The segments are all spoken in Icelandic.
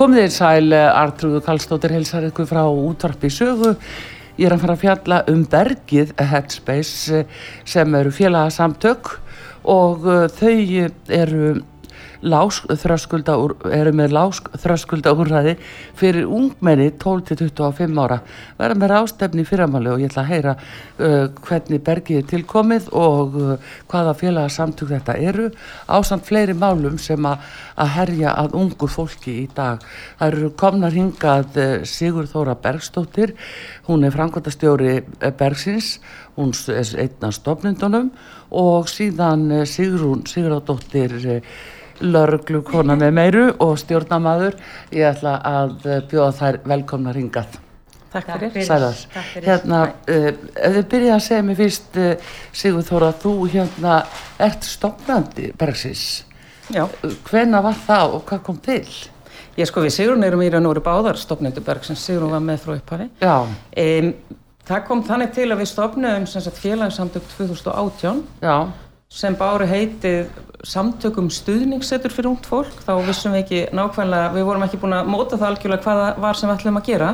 Komið þér sæl, Artrúðu Kallstóttir helsar ykkur frá útvarpi sögu. Ég er að fara að fjalla um bergið Headspace sem eru félagsamtök og uh, þau eru láskþröskulda eru með láskþröskulda úrræði fyrir ungmenni 12-25 ára. Verða með rástefni fyrramáli og ég ætla að heyra uh, hvernig bergið er tilkomið og uh, hvaða félagsamtök þetta eru ásamt fleiri málum sem a, að herja að ungur fólki í dag. Það eru komnar hingað uh, Sigur Þóra Bergstóttir hún er framkvæmtastjóri uh, Bergsins. Hún er einn af stofnundunum og síðan uh, Sigrún Sigurðardóttir lauruglu kona með meiru og stjórnamaður ég ætla að bjóða þær velkomna ringað Takk fyrir, Sælar. Takk fyrir. hérna, uh, ef þið byrja að segja mér fyrst uh, Sigur Þóra, þú hérna ert stofnandi Bergsins. Já, hvena var það og hvað kom til? ég sko við Sigrun erum í raun og voru báðar stofnendur Bergsins, Sigrun var með frá upphafi. Já, Um, það kom þannig til að við stofnum félagsamtök 2018 já, sem báru heitið samtökum stuðningssetur fyrir ungt fólk. Þá vissum við ekki nákvæmlega, við vorum ekki búin að móta það algjörlega hvað það var sem við ætlum að gera.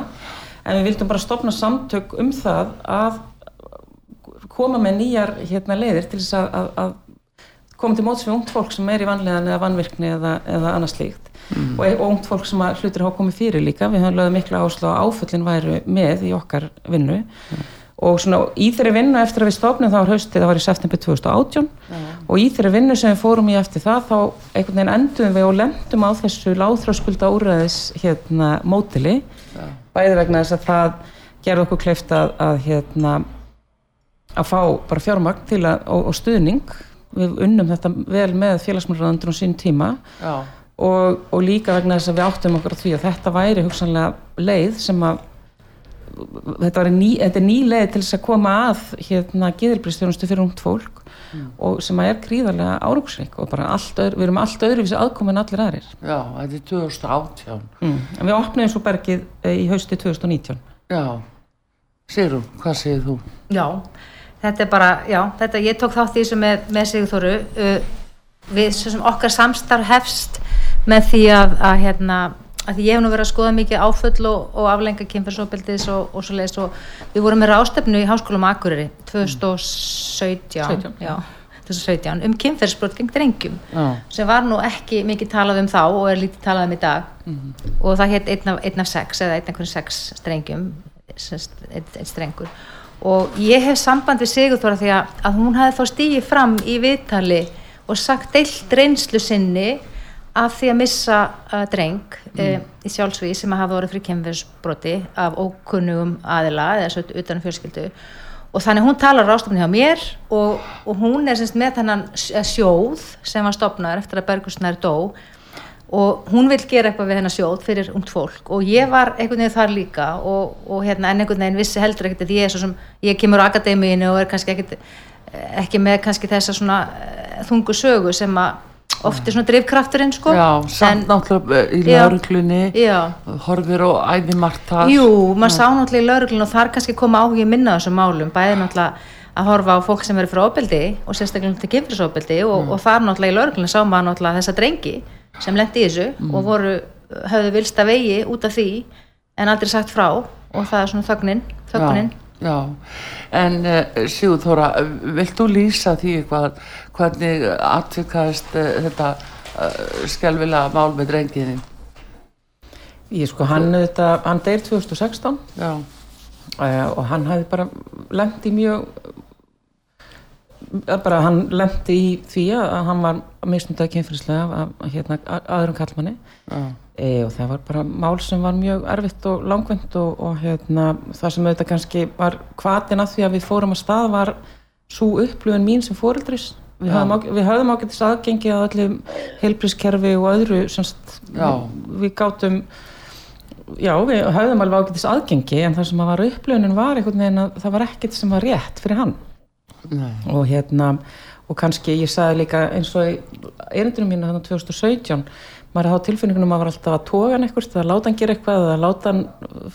En við vildum bara stopna samtök um það að koma með nýjar hérna, leiðir til þess að, að, að koma til móts við ungt fólk sem er í vanlegan eða vanvirkni eða, eða annað slíkt. Mm. Og, og ungt fólk sem hlutir hafa komið fyrir líka. Við höfum lögðið miklu áslá að áföllin væru með í okkar vinnu. Og svona í þeirri vinnu eftir að við stofnum þá var haustið, það var í september 2018 og í þeirri vinnu sem við fórum í eftir það þá einhvern veginn endum við og lendum á þessu láþráskulda úrræðis hérna mótili bæði vegna þess að það gerði okkur kleift að, að hérna að fá bara fjármagn til að, og, og stuðning. Við unnum þetta vel með félagsmjörðandur á sín tíma. Og, og líka vegna þess að við áttum okkur á því að þetta væri hugsanlega leið sem að þetta, var ný, þetta er ný leið til þess að koma að hérna geðilbristjónustu fyrir ungt fólk og sem að er gríðarlega árangsreik og bara allt öðru, við erum allt öðruvísi aðkomin en allir aðrir. Já, þetta er 2018 mm. en við opnum svo bergið eh, í hausti 2019 Já, Sigrun, hvað segir þú? Já, þetta er bara, já, þetta, ég tók þátt í þessu með, með Sigurþóru uh, við, svo sem okkar samstarf hefst með því að, að hérna, að ég hef nú verið að skoða mikið áföll og, og aflenga kynferðsóbildis og, og svo leiðis og við vorum með rástefnu í Háskólum Akureyri 2017 17, já, 2017 um kynferðsbrot gegn drengjum Já, sem var nú ekki mikið talað um þá og er lítið talað um í dag. Og það hétt einn af, einn af sex eða einn af hverju sex strengjum sest, einn, strengur. Og ég hef samband við Sigurþóra því að, að hún hefði þá stígið fram í viðtali og sagt deilt reynslu sinni af því að missa uh, dreng mm. í sjálfsvíð sem að hafa orðið fyrir kemverðsbroti af ókunnugum aðila eða svo utan fjölskyldu. Og þannig hún talar rástofni hjá mér og, og hún er semst með þennan sjóð sem var stopnaður eftir að Bergursnær dó. Og hún vil gera eitthvað við hennar sjóð fyrir ungt fólk. Og ég var einhvern veginn þar líka og, og hérna en einhvern veginn vissi heldur ekkert að ég er svo sem, ég kemur á akademíinu og er kannski ekkert ekki með kannski þessa svona eh, þungu sögu sem að oft er svona drifkrafturinn sko. Já samt En- náttúrulega eh, í lauruglunni horfir og æði margt þar jú, maður sá náttúrulega í lauruglun og þar kannski koma áhugi minna á þessum málum, bæði náttúrulega að horfa á fólk sem eru frá ofbeldi og sérstaklega til kynfyrsofbeldi og, og þar náttúrulega í lauruglun sá maður náttúrulega þessa drengi sem lendi í þessu og voru, höfðu vilsta vegi út af því en aldrei sagt frá og það er svona þögnin, þögnin. Já, já. en uh, Sigur Þóra, vilt þú lýsa því hvað, hvernig atvikaðist uh, þetta uh, skelvilega mál með drengininn? Ég sko, hann, þetta, hann deyr 2016 Já, uh, og hann hafði bara lendi mjög að bara hann lendi í því að hann var misnundað kynfyrslega af, hérna, aðrum kallmanni já, e, og það var bara mál sem var mjög erfitt og langvind og, og hérna, það sem auðvitað kannski var hvatin að því að við fórum að stað var svo upplöfun mín sem fóreldris við höfum ágættis aðgengi að öllum heilbrískerfi og öðru semst, við gátum já, við höfum alveg ágættis aðgengi en það sem að var upplöfunin var einhvern veginn að það var ekkert sem var rétt fyrir hann nei, og hérna og kannski ég sagði líka eins og í erindunum mínu þannig 2017 maður hafði á tilfinningunum að maður alltaf að toga hann eitthvað að láta hann gera eitthvað eða láta hann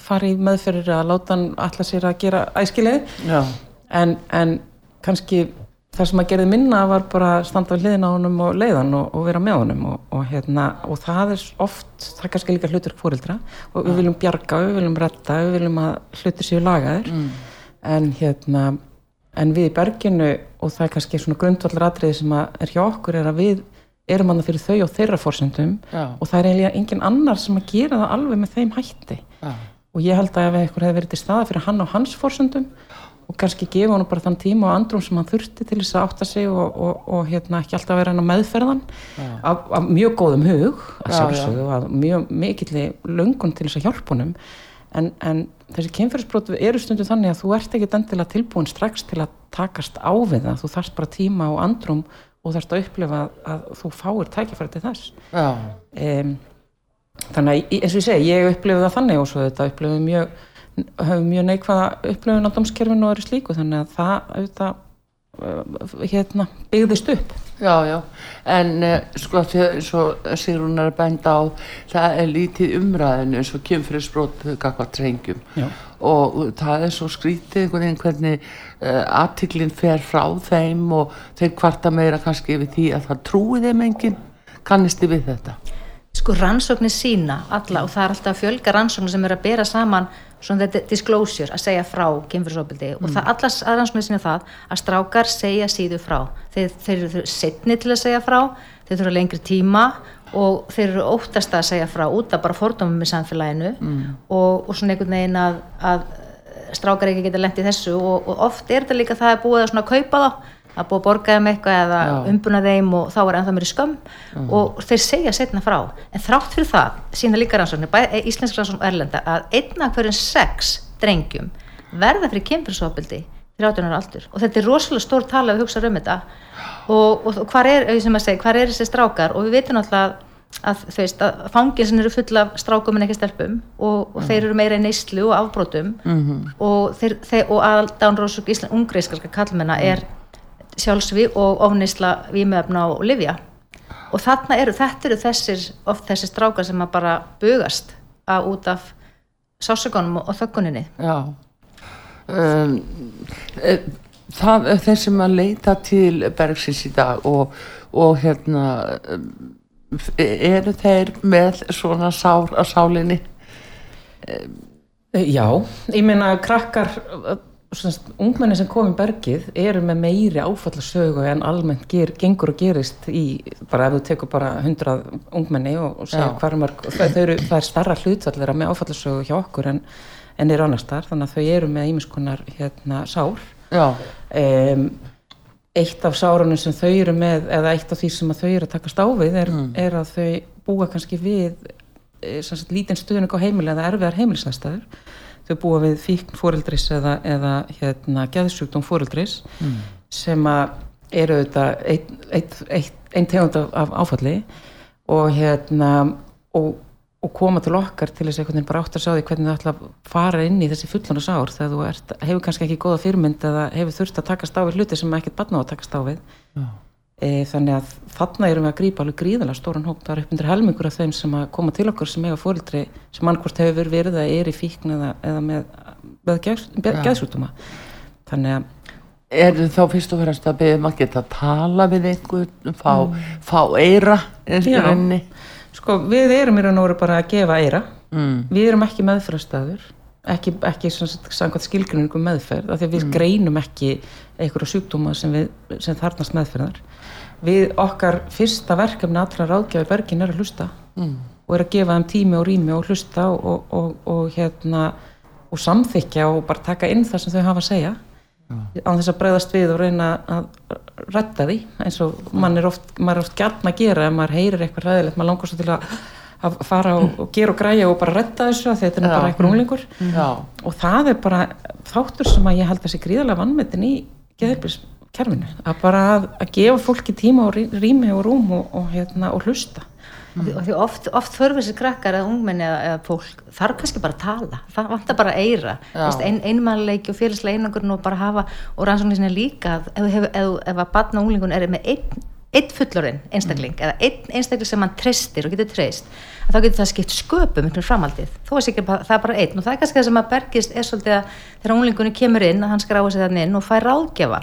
fara í meðferðir eða láta hann alla sér að gera æskilið. En, en kannski það sem að gerði minna var bara að standa við hliðina á honum og leiðan og, og vera með honum og, og, hérna, og það er oft það er kannski líka hlutur fóreldra og við viljum bjarga, við viljum retta, við viljum að hlutir séu lagaðir. En hérna en við í berginu og það er kannski svona grundvallar atriði sem er hjá okkur er að við erum annað fyrir þau og þeirra fórsendum og það er eiginlega engin annar sem að gera það alveg með þeim hætti. Já, og ég held að ef einhver hefði verið til staða fyrir hann og hans fórsöndum og kannski gefa hann bara þann tíma og andrum sem hann þurfti til þess að átta sig og, og, og hérna ekki alltaf vera hann á meðferðan af, af mjög góðum hug að Já, sjálfsögðu og mjög mikilli löngun til þess að hjálpa honum. En, en þessi kynferðisbrot eru stundu þannig að þú ert ekki endilega tilbúin strax til að takast á við það. Þú þarft bara tíma og andrum og þarft að upplifa að, þú fáir tækifæri til þess. Um, þannig að eins og ég segi, ég upplifði það þannig og svo þetta upplifði mjög höfum mjög neikvæða upplifun á dómskerfinu og öðru slíku þannig að það auðvitað hérna, byggðist upp. Já, já, en uh, sko þegar svo Sigrun er að benda á það er lítið umræðinu eins og kynfyrirsbrot gagvað drengjum. Já. og það er svo skrítið einhvern veginn hvernig uh, aðtiklinn fer frá þeim og þeir kvarta meira kannski yfir því að það trúi þeim enginn. Kannisti við þetta? Sko rannsóknir sína alla og það er alltaf að fjölga rannsóknir sem eru að bera saman svona þetta disclosure, að segja frá kynfyrirsofbildi og það allas að rannsóknir sína það að strákar segja síðu frá. Þeir, þeir eru setni til að segja frá þeir þurfa lengri tíma og þeir eru óttast að segja frá út af bara fordómum í samfélaginu og, og svona einhvern veginn að, að strákar ekki geta lent í þessu og, og oft er þetta líka það að búið að svona kaupa þá að búið að borga þeim eitthvað eða Já. umbuna þeim og þá er ennþá mér í skömm og þeir segja setna frá. En þrátt fyrir það, sína líka rannsóknir bæði íslensk rannsókn og erlenda að einna hverjum sex drengjum verða fyrir kynfyrsofbildi 13 ára aldur. Og þetta er rosalega stór tala við hugsa um þetta. Og, og hvar er, ef ég sem að segja, hvar er þessi strákar? Og við veitum alltaf að veist að fangelsin eru full af strákum en ekki stelpum. Og, og þeir eru meira í neyslu og afbrotum. -hmm. og, þeir, þeir, og aðaldánrósuk ungreiskarska kallmenna er sjálfsví og ofneysla vímöfna og livja og þarna eru, þetta eru þessir oft þessir strákar sem að bara bugast að út af sásökunum og þögguninni. Já, um, e, það er þeir sem að leita til bergsins í dag og, og hérna um, eru þeir með svona sár á sálinni? Já, ég meina krakkar ungmenni sem kom í bergið eru með meiri áfallasögu en almennt ger, gengur og gerist í, bara ef þú tekur bara hundrað ungmenni og, og segja hvar mörg það, það er starra hlutfallera með áfallasögu hjá okkur en, en eru annars þar þannig að þau eru með ímiskonar hérna, sár. Um, eitt af sárunum sem þau eru með eða eitt af því sem þau eru að takast á við er, mm. er að þau búa kannski við Eh, sagt, lítinn stuðning á heimili eða erfiðar heimilisnæstaður þau búa við fíkn fóreldris eða, eða hérna, gæðsjúkdóm fóreldris mm. sem eru auðvitað einn ein, ein, ein tegund af, af áfalli og, hérna, og, og koma til okkar til þess að bara átt að sjá því hvernig það ætla að fara inn í þessi fullona sár þegar þú ert, hefur kannski ekki góða fyrmynd eða hefur þurft að takast á við hluti sem ekkert barna á að takast á við Já E, þannig að þarna erum við að grípa alveg gríðala stóran hóp, það er upp undir helmingur af þeim sem að koma til okkur sem eiga fórildri sem annkvort hefur verið að er í fíkn eða, eða með, með geðsútuma þannig að Er þið þá fyrst og fremst að beðum að geta að tala við einhvern, fá, mm. fá eira Já, sko við erum í raun og veru bara að gefa eira. Mm. við erum ekki meðfrastæður ekki, ekki samkvæmt skilgruningum meðferð af því að við mm. greinum ekki einhverja sjúkdóma sem, við, sem þarnast meðferðar við okkar fyrsta verkefni allra ráðgjafi bergin er að hlusta mm. og er að gefa þeim tími og rými og hlusta og, og, og, hérna, og samþykja og bara taka inn það sem þau hafa að segja ja. án þess að breyðast við og reyna að retta því eins og mann er oft, er oft gætna að gera ef maður heyrir eitthvað ræðilegt, maður langar svo til að að fara og, og gera og græja og bara retta þessu að þetta er bara einhver unglingur. Og það er bara þáttur sem að ég held að sé gríðarlega vannmetin í geðheilbís kerfinu að bara að, að gefa fólki tíma og rými og rúm og, og, hérna, og hlusta. Mm. og því oft, oft þörfur þessi krakkar eða ungmenni eða, eða fólk þarf kannski bara að tala. Það vantar bara að eira ein, einmannleiki og félagslega einangurinn og bara hafa og rannsóknir sinna líka ef, ef, ef, ef að batna unglingun er með einn einn fullorinn einstakling mm. eða einn einstakling sem mann treystir og getur treyst þá getur það skipt sköpum ykkur framaldið þó er sikir það er bara einn og það er kannski það sem að bergist er svolítið að þegar unglingunni kemur inn að hann skráði sig þannig inn og fær ráðgjafa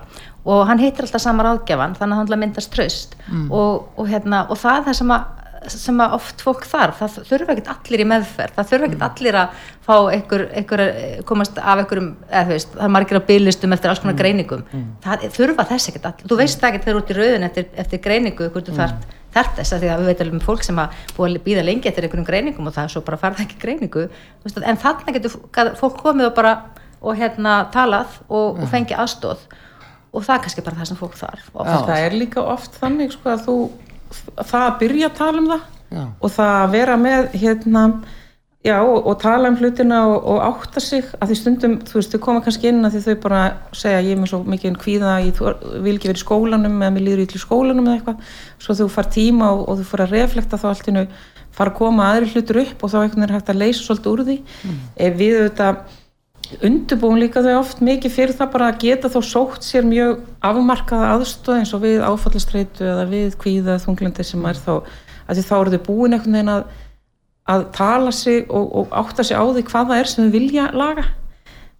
og hann heitir alltaf sama ráðgjafan þannig að hann myndast tröst mm. og, og, hérna, og það er það sem að, sem að oft fólk þarf, það þurfa ekkert allir í meðferð, það þurfa ekkert mm. allir að fá einhver, einhver komast af einhverjum, eða þú veist, það er margir á byglistum eftir alls konar mm. greiningum, mm. það þurfa þess ekkert allir, þú veist ekkert þegar ert í rauðin eftir, eftir greiningu, hvort þú mm. þarf þess að því að við veitum um fólk sem að búið að býða lengi eftir einhverjum greiningum og það er svo bara farða ekki greiningu, en þannig getur fólk komið og bara og hérna talað og, og fengi aðstóð og það er kannski bara það sem fólk þarf það er líka oft þannig sko, að þú, það að byrja að tala um það já. og það að vera með hérna, já, og, og tala um hlutina og, og átta sig að því stundum, þú veist, þau koma kannski inn að því þau bara segja, ég er með svo mikið hvíða ég vil ekki vera í skólanum eða mér líður í skólanum eða eitthvað svo þú far tíma og, og þú far að reflekta þá allt innu fara að koma aðri hlutur upp og þá er hægt að leysa svolítið úr því mm. ef við auðvitað undirbúin líka þau oft mikið fyrir það bara að geta þá sótt sér mjög afmarkaða aðstöð eins og við áfallastreitu eða við kvíða þunglindi sem er þá að því þá eru þau búin einhvern veginn að, að tala sig og, og átta sig á því hvað það er sem þau vilja laga.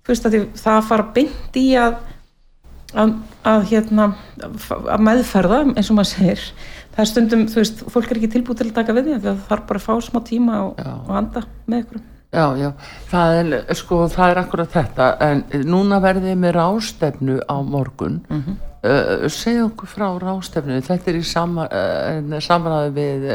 Þú veist að því, það fara beint í að að, að hérna að meðferða eins og maður segir. Það er stundum, þú veist, fólk er ekki tilbúið til að taka við því það þarf bara að fá smá tíma og, og anda með ykkur Já, já, það er, sko, það er akkurat þetta, en núna verðið með rástefnu á morgun, mm -hmm. uh, segja okkur frá rástefnu, þetta er í sama, uh, samræði við,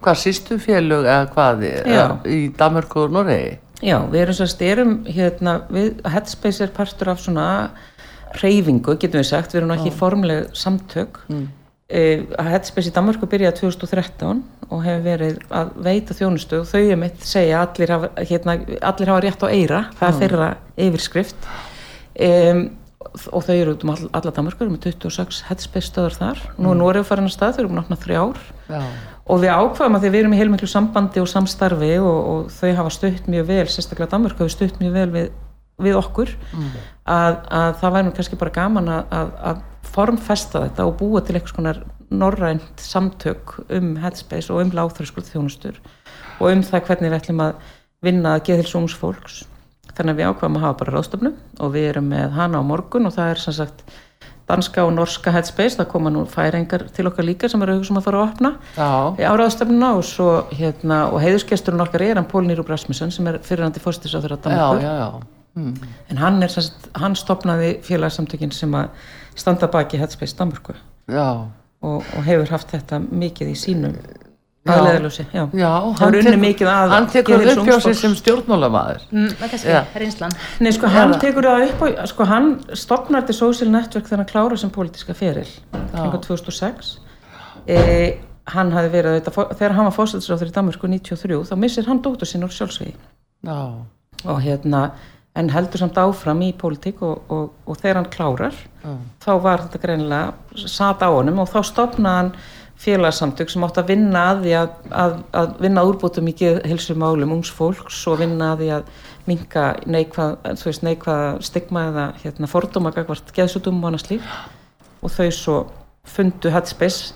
hvað, sístu félög eða hvað, uh, í Danmarku og Noregi? Já, við erum svo styrum, hérna, við, Headspace er partur af svona reyfingu, getum við sagt, við erum ekki formleg samtök, mm. Headspace í Danmarku byrjaði 2013 og hefur verið að veita þjónustu og þau er mitt að segja að allir hérna, allir hafa rétt á eira, það er þeirra yfirskrift. Um, og þau eru út um all, alla Danmarkur með 26 headspace stöður þar. Nú er mm. Noreg farin að stað, þau eru um náttúrulega þrjár. Já. og við ákvaðum að því við erum í heilmiklu sambandi og samstarfi og, og þau hafa stutt mjög vel, sérstaklega Danmark hafa stutt mjög vel við, við okkur mm. að, að það væri kannski bara gaman að, að, að formfesta þetta og búa til einhvers konar norrænt samtök um headspace og um láþröskuld þjónustur og um það hvernig við ætlum að vinna að geðhilsóngs fólks þannig að við ákvæmum að hafa bara ráðstofnu og við erum með hana á morgun og það er sem sagt danska og norska headspace, það koma nú færingar til okkar líka sem eru hugsa um að fara að opna Já. á ráðstofnuna og svo hérna og heiðusgesturinn okkar er hann Pól Nýrúb Rasmussen sem er fyrirhandi fórstis á þeirra Já, Danmarku. Mm. en hann er sagt, hann stopnaði félagsamtökin sem að standa baki headspace Danmarku Já. og, og hefur haft þetta mikið í sínum Já. aðleðalösi já. Já, Hefur unnið mikið að hann tekur geðheilsu upp hjá sig sem stjórnmálamæður. mm, það Nei, sko, hann tekur það upp og, sko, hann stopnar þetta social network þegar hann klára sem pólitíska feril, kringa 2006 e, hann hafi verið þetta, þegar hann var fósætisráður í Danmarku 93, þá missir hann dóttur sín úr sjálfsvegi Já. og hérna, en heldur samt áfram í pólitík og, og, og þegar hann klárar Já. þá var þetta greinilega sat á honum og þá stopnaði hann félagsamtök sem átt að vinna að því að, að, að vinna að úrbútum í heilsumálum ungs fólks og vinna að því að minka neikvað, neikvað stigma eða hérna, fordóma gagvart geðsutum og annað slíkt og þau svo fundu Headspace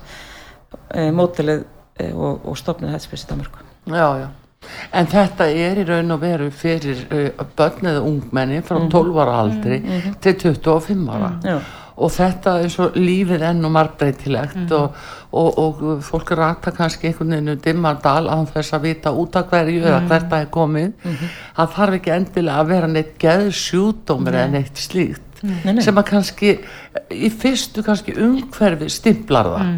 e, mótilið e, og, og stopnaði Headspace í Danmarku. Já, já. En þetta er í raun og veru fyrir uh, börn eða ungmenni frá 12 ára aldri til 25 ára. Já. Og þetta er svo lífið enn og margbreytilegt og, og, og fólk rata kannski einhvern veginn um dimmardal á þess að vita út af hverju eða hvert það er komið. Það þarf ekki endilega að vera neitt geðsjúdómur eða neitt slíkt. Nei, nei. sem að kannski í fyrstu kannski umhverfi stimplar það.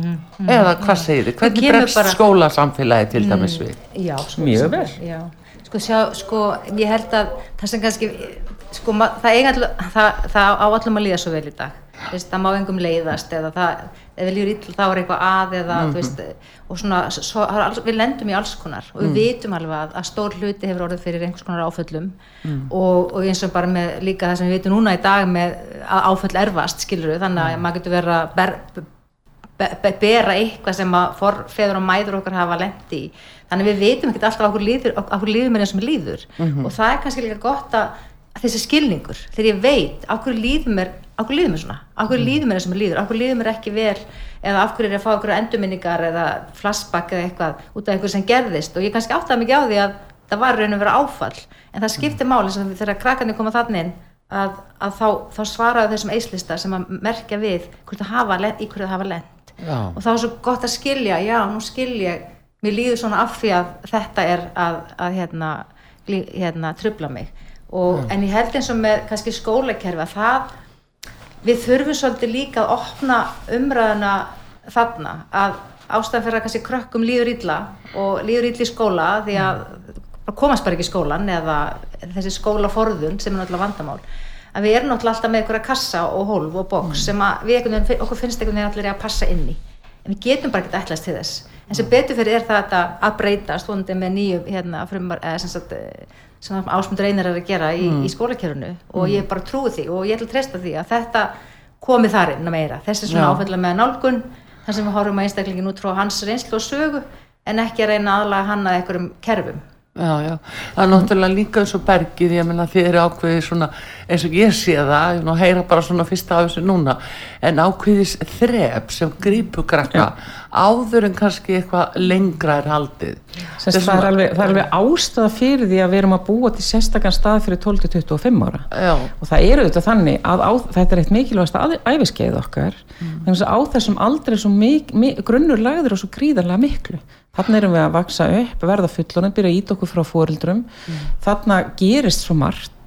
Eða hvað segir þið, hvernig bregst bara- skólasamfélagi til dæmis við? Já, sko, Mjög vel. Já, sko, sjá, sko, ég held að það sem kannski, sko, ma- það, það, það á allum að líða svo vel í dag. Veist, það má engum leiðast eða það, ef við líður ill þá er eitthvað að eða, þú veist, og svona, svo, við lendum í alls konar og við vitum alveg að, að stór hluti hefur orðið fyrir einhvers konar áföllum og, og eins og bara með líka það sem við vitum núna í dag með að áföll erfast, skilur við, þannig að maður getur verið að ber, be, be, bera eitthvað sem að forfeður og mæður okkar hafa lendi í. Þannig við veitum ekki alltaf okkur líður, okkur líður mér eins og mér líður. Og það er kannski líka gott að þessi skilningur, þegar ég veit okkur líður mér, okkur líður mér svona? Okkur líður mér eins og mér líður, okkur líður mér ekki vel? Eða af hverju er ég að fá okkur endurminningar eða flashback eða eitthvað út af eitthvað sem gerðist? Og ég kannski áttaði mikið á því að það var raun og vera áfall. En það skiptir máli sem þegar krakkarnir koma þannig inn að, að þá, þá svaraðu þessum eislista sem að merkja við hvort það hafa, lent- í hverju það hafa lent. Já. og þá er svo gott að skilja, já, nú skil ég. Mér líður svona af því að þetta er að, að hérna, hérna trubla mig og, en ég held eins og með kannski skólakerfi að það við þurfum svolítið líka að opna umræðuna þarna að ástæðan fyrir að kannski krökkum líður illa og líður illa í skóla því að komast bara ekki í skólan eða þessi skólaforðun sem er náttúrulega vandamál að við erum náttúrulega alltaf með einhverja kassa og hólf og box sem að við okkur finnst einhvern veginn allir að passa inn í. En við getum bara ekki ætlast til þess en sem betur fyrir er það að breytast vonandi með nýju hérna, frumar, eða sem sagt eh, sem ásmundur einar er að gera í, í skólakerfinu. Og ég bara trúi því og ég ætla að treysta því að þetta komi þar inn að meira. Þessi svona Já. áfælla með nálgun þar sem við horfum að einstaklingin út frá hans reynslu og sögu en ekki að reyna aðlaga hann að einhverjum kerfum. Já, já, það er náttúrulega líka eins og bergið, ég meina þið eru ákveðið svona, eins og ég sé það, ég nú heyra bara svona fyrsta af þessu núna, en ákveðis þrep sem grípu krakka áður en kannski eitthvað lengra er haldið. Sest, það, er alveg, það er alveg ástæða fyrir því að við erum að búa til sérstakann stað fyrir 12-25 ára Já, og það eru þetta þannig að á, þetta er eitt mikilvægast æfiskeið okkar mm. á þessum aldrei mik, mik, grunnur lagður og svo gríðarlega miklu þannig erum við að vaksa upp, verða fullorinn byrja að ít okkur frá fóreldrum mm. þannig gerist svo margt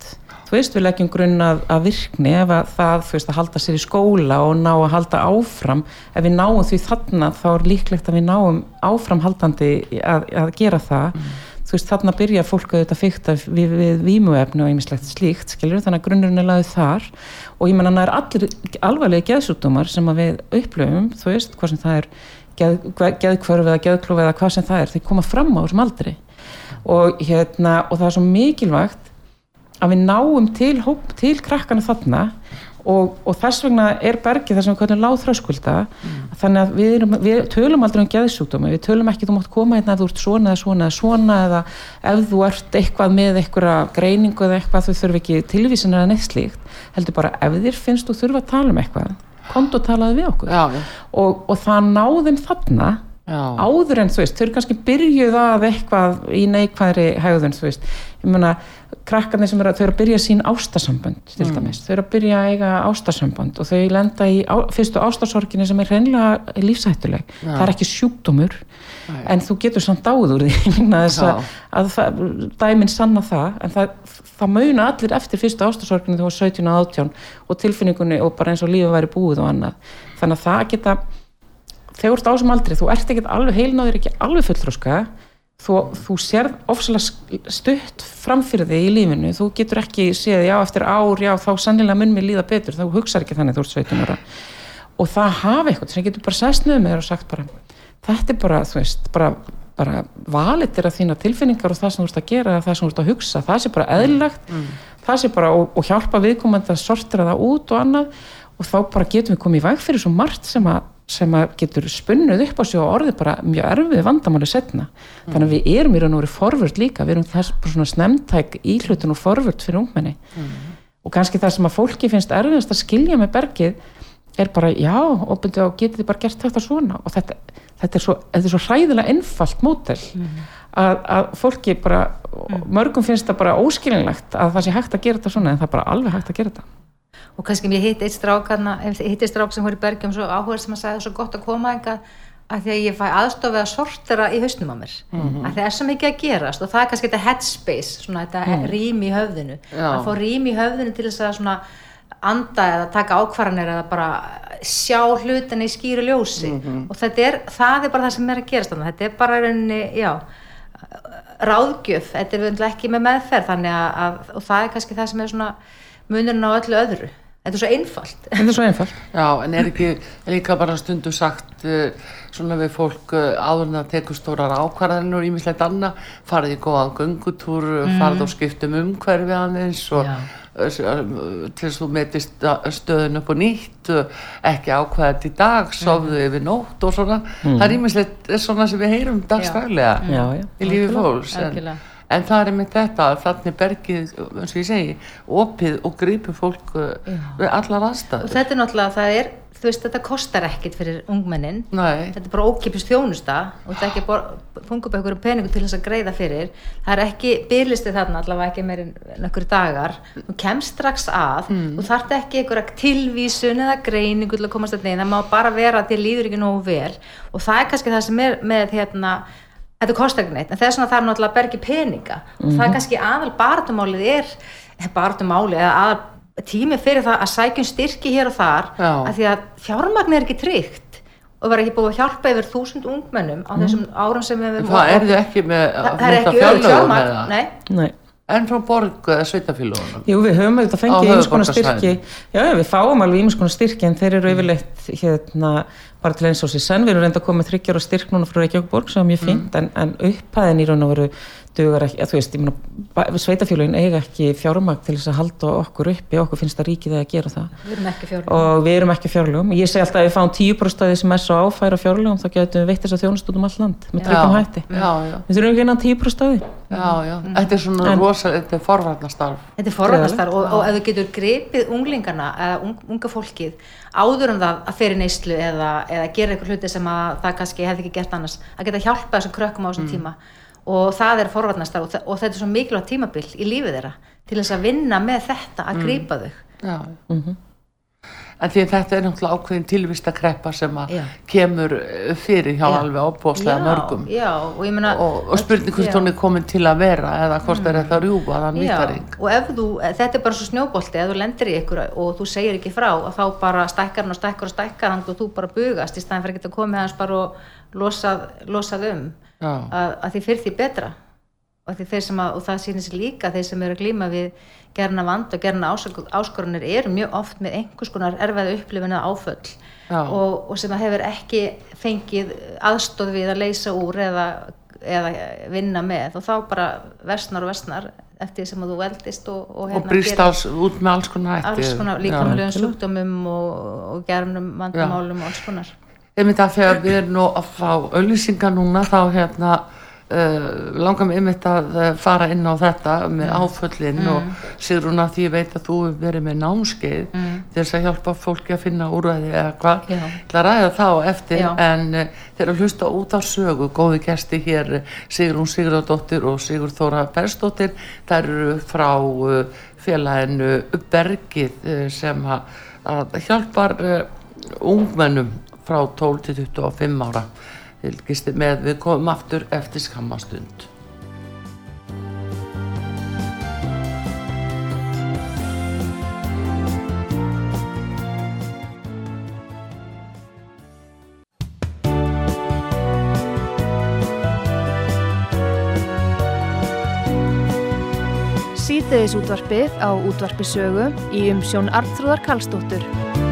þú veist við leggjum grunn að, að virkni ef að það þú veist að halda sér í skóla og ná að halda áfram. Ef við náum því þarna þá er líklegt að við náum áframhaldandi að, að gera það. Þú veist þarna byrja fólk auðvitað fykta við, við vímuefni og einmislegt slíkt skilur þannig að grunnurinn er laðið þar. Og ég menna það er allir alvarlega geðsútumar sem að við upplöfum þú veist hvað sem það er geð, geðkvörf eða geðklof eða hvað sem það er þeir koma fram á þessum aldri. Og hérna og það er svo mikilvægt að við náum til, hóp, til krakkana þarna og, og þess vegna er bergið þar sem við kallum láþröskulda þannig að við, erum, við tölum aldrei um geðsjúkdóma, við tölum ekki þú mátt koma hérna ef þú ert svona eða svona eða svona eða ef þú ert eitthvað með einhverja greiningu eða eitthvað þú þurfi ekki tilvísin eða neitt slíkt. Heldur bara ef þér finnst þú þurfa að tala um eitthvað komdu og talaðu við okkur. Já, já, og, og það náðum þarna já, áður en þú veist, þau eru kannski byrjuð að eitthvað í neikvæðri hægðun, þú veist, ég meina krakkarnir sem eru að, þau eru að byrja sín ástasambönd til dæmis, þau eru að byrja að eiga ástasambönd og þau lenda í á, fyrstu ástasorginni sem er hreinlega lífsættuleg það er ekki sjúkdómur en þú getur samt dáð úr því Já. að, að það, dæminn sanna það en það, það mauna allir eftir fyrstu ástasorginni þú var 17 og 18 og tilfinningunni og bara eins og lífið væri búið og annað. Þannig að það geta þegar þú ert á þessum aldri, þú ert ekki alveg heilnáður ekki alveg fulltróska þú, þú sérð ofsalega stutt framfyrir þig í lífinu, þú getur ekki séð, já, eftir ár, já, þá sannilega mun mér líða betur, þá hugsar ekki þannig þú ert 17 ára. Og það hafa eitthvað sem getur bara sest niður með þér og sagt bara þetta er bara, þú veist, bara, bara valitir af þína tilfinningar og það sem þú ert að gera það sem þú ert að hugsa, það sé bara eðlilegt það sé bara, og, og hjálpa viðkomandi að sortira það út og annað. Og þá bara getum við komið í væg fyrir svo margt sem að, sem getur spunnuð upp á sig og orðið bara mjög erfið vandamáli setna. Þannig að við erum í raun og verið forvörd líka, við erum þess svona snemntæk íhlutun og forvörd fyrir ungmenni. Og kannski það sem að fólki finnst erfiðast að skilja með bergið er bara, já, byrju og getið þið bara gert þetta svona og þetta, þetta, er, svo, þetta er svo hræðilega einfalt mótel að, að fólki bara, mörgum finnst það bara óskilinlegt að það sé hægt að gera þetta svona en það er bara alveg hægt að gera þetta. Og kannski mér hitt eitt strák hana, hitti strák sem voru í bergjum svo áhuga sem að sagði svo gott að koma enga að því að ég fæ aðstofið að sortera í hausnum á mér að það er svo mikið að gerast og það er kannski þetta headspace svona þetta mm. rým í höfðinu Já. að fá rým í höfðinu til þess að svona anda eða taka ákvarðanir eða bara sjá hlutina í skýru ljósi og þetta er, það er bara það sem er að gerast þarna. þetta er bara rauninni, já ráðgjöf, þetta er vöndlega ekki með meðferð þannig að, að og það er kannski það sem er svona munurinn á öllu öðru þetta er svo einfalt Þetta er svo einfalt. Já, en er ekki líka bara stundu sagt uh, svona við fólk uh, áður en að tekur stórar ákvarðanir og ímislegt annað, farið í góðan göngutúr, mm. farið og skiptum umhverfi aðeins og Já. til þess að þú metist stöðun upp og nýtt, ekki ákvæðið í dag, sofðu yfir nótt og svona, það er ímislegt svona sem við heyrum já. í lífi fólks en. En það er einmitt þetta að þannig bergið, eins og ég segi opið og grípur fólk uh, við allar og aðstæður þetta er náttúrulega, það er þú veist, þetta kostar ekkit fyrir ungmennin. Nei. þetta er bara ókipist þjónusta. Og þetta er ekki funga upp einhverjum peningum til þess að greiða fyrir. Það er ekki byrlistið þarna allavega ekki meir en nokkur dagar. Þú kemst strax að Mm. þú þarft ekki einhverja tilvísun eða greiningu til að komast að neina, það má bara vera til líður ekki nógu vel. Og það er kannski það sem er með hérna þetta kostar ekki neitt, en þess vegna þarf náttúrulega að bergi peninga. Og það er kannski aðal barndumálið er barndumálið eða aðal tími fyrir það að sækjum styrki hér og þar Já. að því að fjármagn er ekki tryggt. Og verður ekki búið að hjálpa yfir þúsund ungmennum á þessum árum sem við það er þið ekki með það, er ekki öll fjármagn nei, Nei. en frá borg eða sveitafélagunum Jú, við höfum auðvitað Á fengið eins konar styrki. Já, já, við fáum alveg eins konar styrki en þeir eru yfirleitt hérna, bara til eins og sér senn, við erum reynda að koma með þryggjar og styrk núna frá Reykjavíkborg sem er mjög fínt en, en upphæðin í raun og veru dugar ekki, að þú veist, ég meina sveitafélagin eiga ekki fjármagn til þess að halda okkur uppi, okkur finnst það ríkið að gera það. Við erum ekki fjármagn og við erum ekki fjárlegum ég segi alltaf að við fáum 10% af því sem er svo áfæra fjárlegum þá getum við veitt þess að þjónust út um all land með tryggum hætti. Já, já, við þurfum ekki innan 10% af því. Já, já. þetta er svona En- rosa, þetta er forvarnastarf Þetta er forvarnastar og, og ef þú getur gripið unglingana eða ung, unga fólkið áður en það að fyrir neyslu eða, eða gera eitthvað hluti sem að það kannski hefði ekki gert annars að geta hjálpa þessum krökkum á þessum tíma. Og það er forvarnastar og, og þetta er svo mikilvægt tímabil í lífið þeirra til þess að vinna með þetta að grípa þau. Já en því þetta er náttúrulega ákveðin tilvista kreppa sem að kemur eh, fyrir hjá Já. alveg ábúðslega mörgum. já, og ég meina og, og spurning hvort hún er komin til að vera eða hvort er þetta að rjúfa þann Já, nýttaring og ef þú, þetta er bara svo snjóbolti ef þú lendir í ykkur og þú segir ekki frá og þá bara stækkar hann og stækkar og stækkar hann og þú bara bugast í staðin fyrir að geta komið hans bara og losað, losað um. Að, að því fyrir því betra og, að, og það sýnir sér líka þeir sem eru að glíma við gerna vand og gerna áskorunir eru mjög oft með einhvers konar erfiða upplifin eða áföll. Og, og sem að hefur ekki fengið aðstóð við að leysa úr eða, eða vinna með. Og þá bara versnar og versnar eftir því sem að þú veldist og, og, og brýst gerir alls út með alls konar konar líkamlegum sjúkdómum og, og gerðnum vandamálum og alls konar. Einmitt að þegar við erum nú að fá auðlýsingar núna þá hérna Uh, langar mig einmitt að uh, fara inn á þetta með Mm. áföllin og Sigrún að því ég veit að þú verið með námskeið Mm. til þess að hjálpa fólki að finna úrvæði eða hvað, Já. til að ræða þá eftir Já. en uh, þeir að hlusta út á sögu, góði gesti hér Sigrún Sigurðardóttir og Sigur Þóra Bersdóttir, þær eru frá uh, félaginu Bergið sem að, hjálpar ungmennum frá 12 til 25 ára fylgisti með við komum aftur eftir skammastund Síðdeðis útvarpið á útvarpi sögu í umsjón Arnþróðar Karlsdóttur.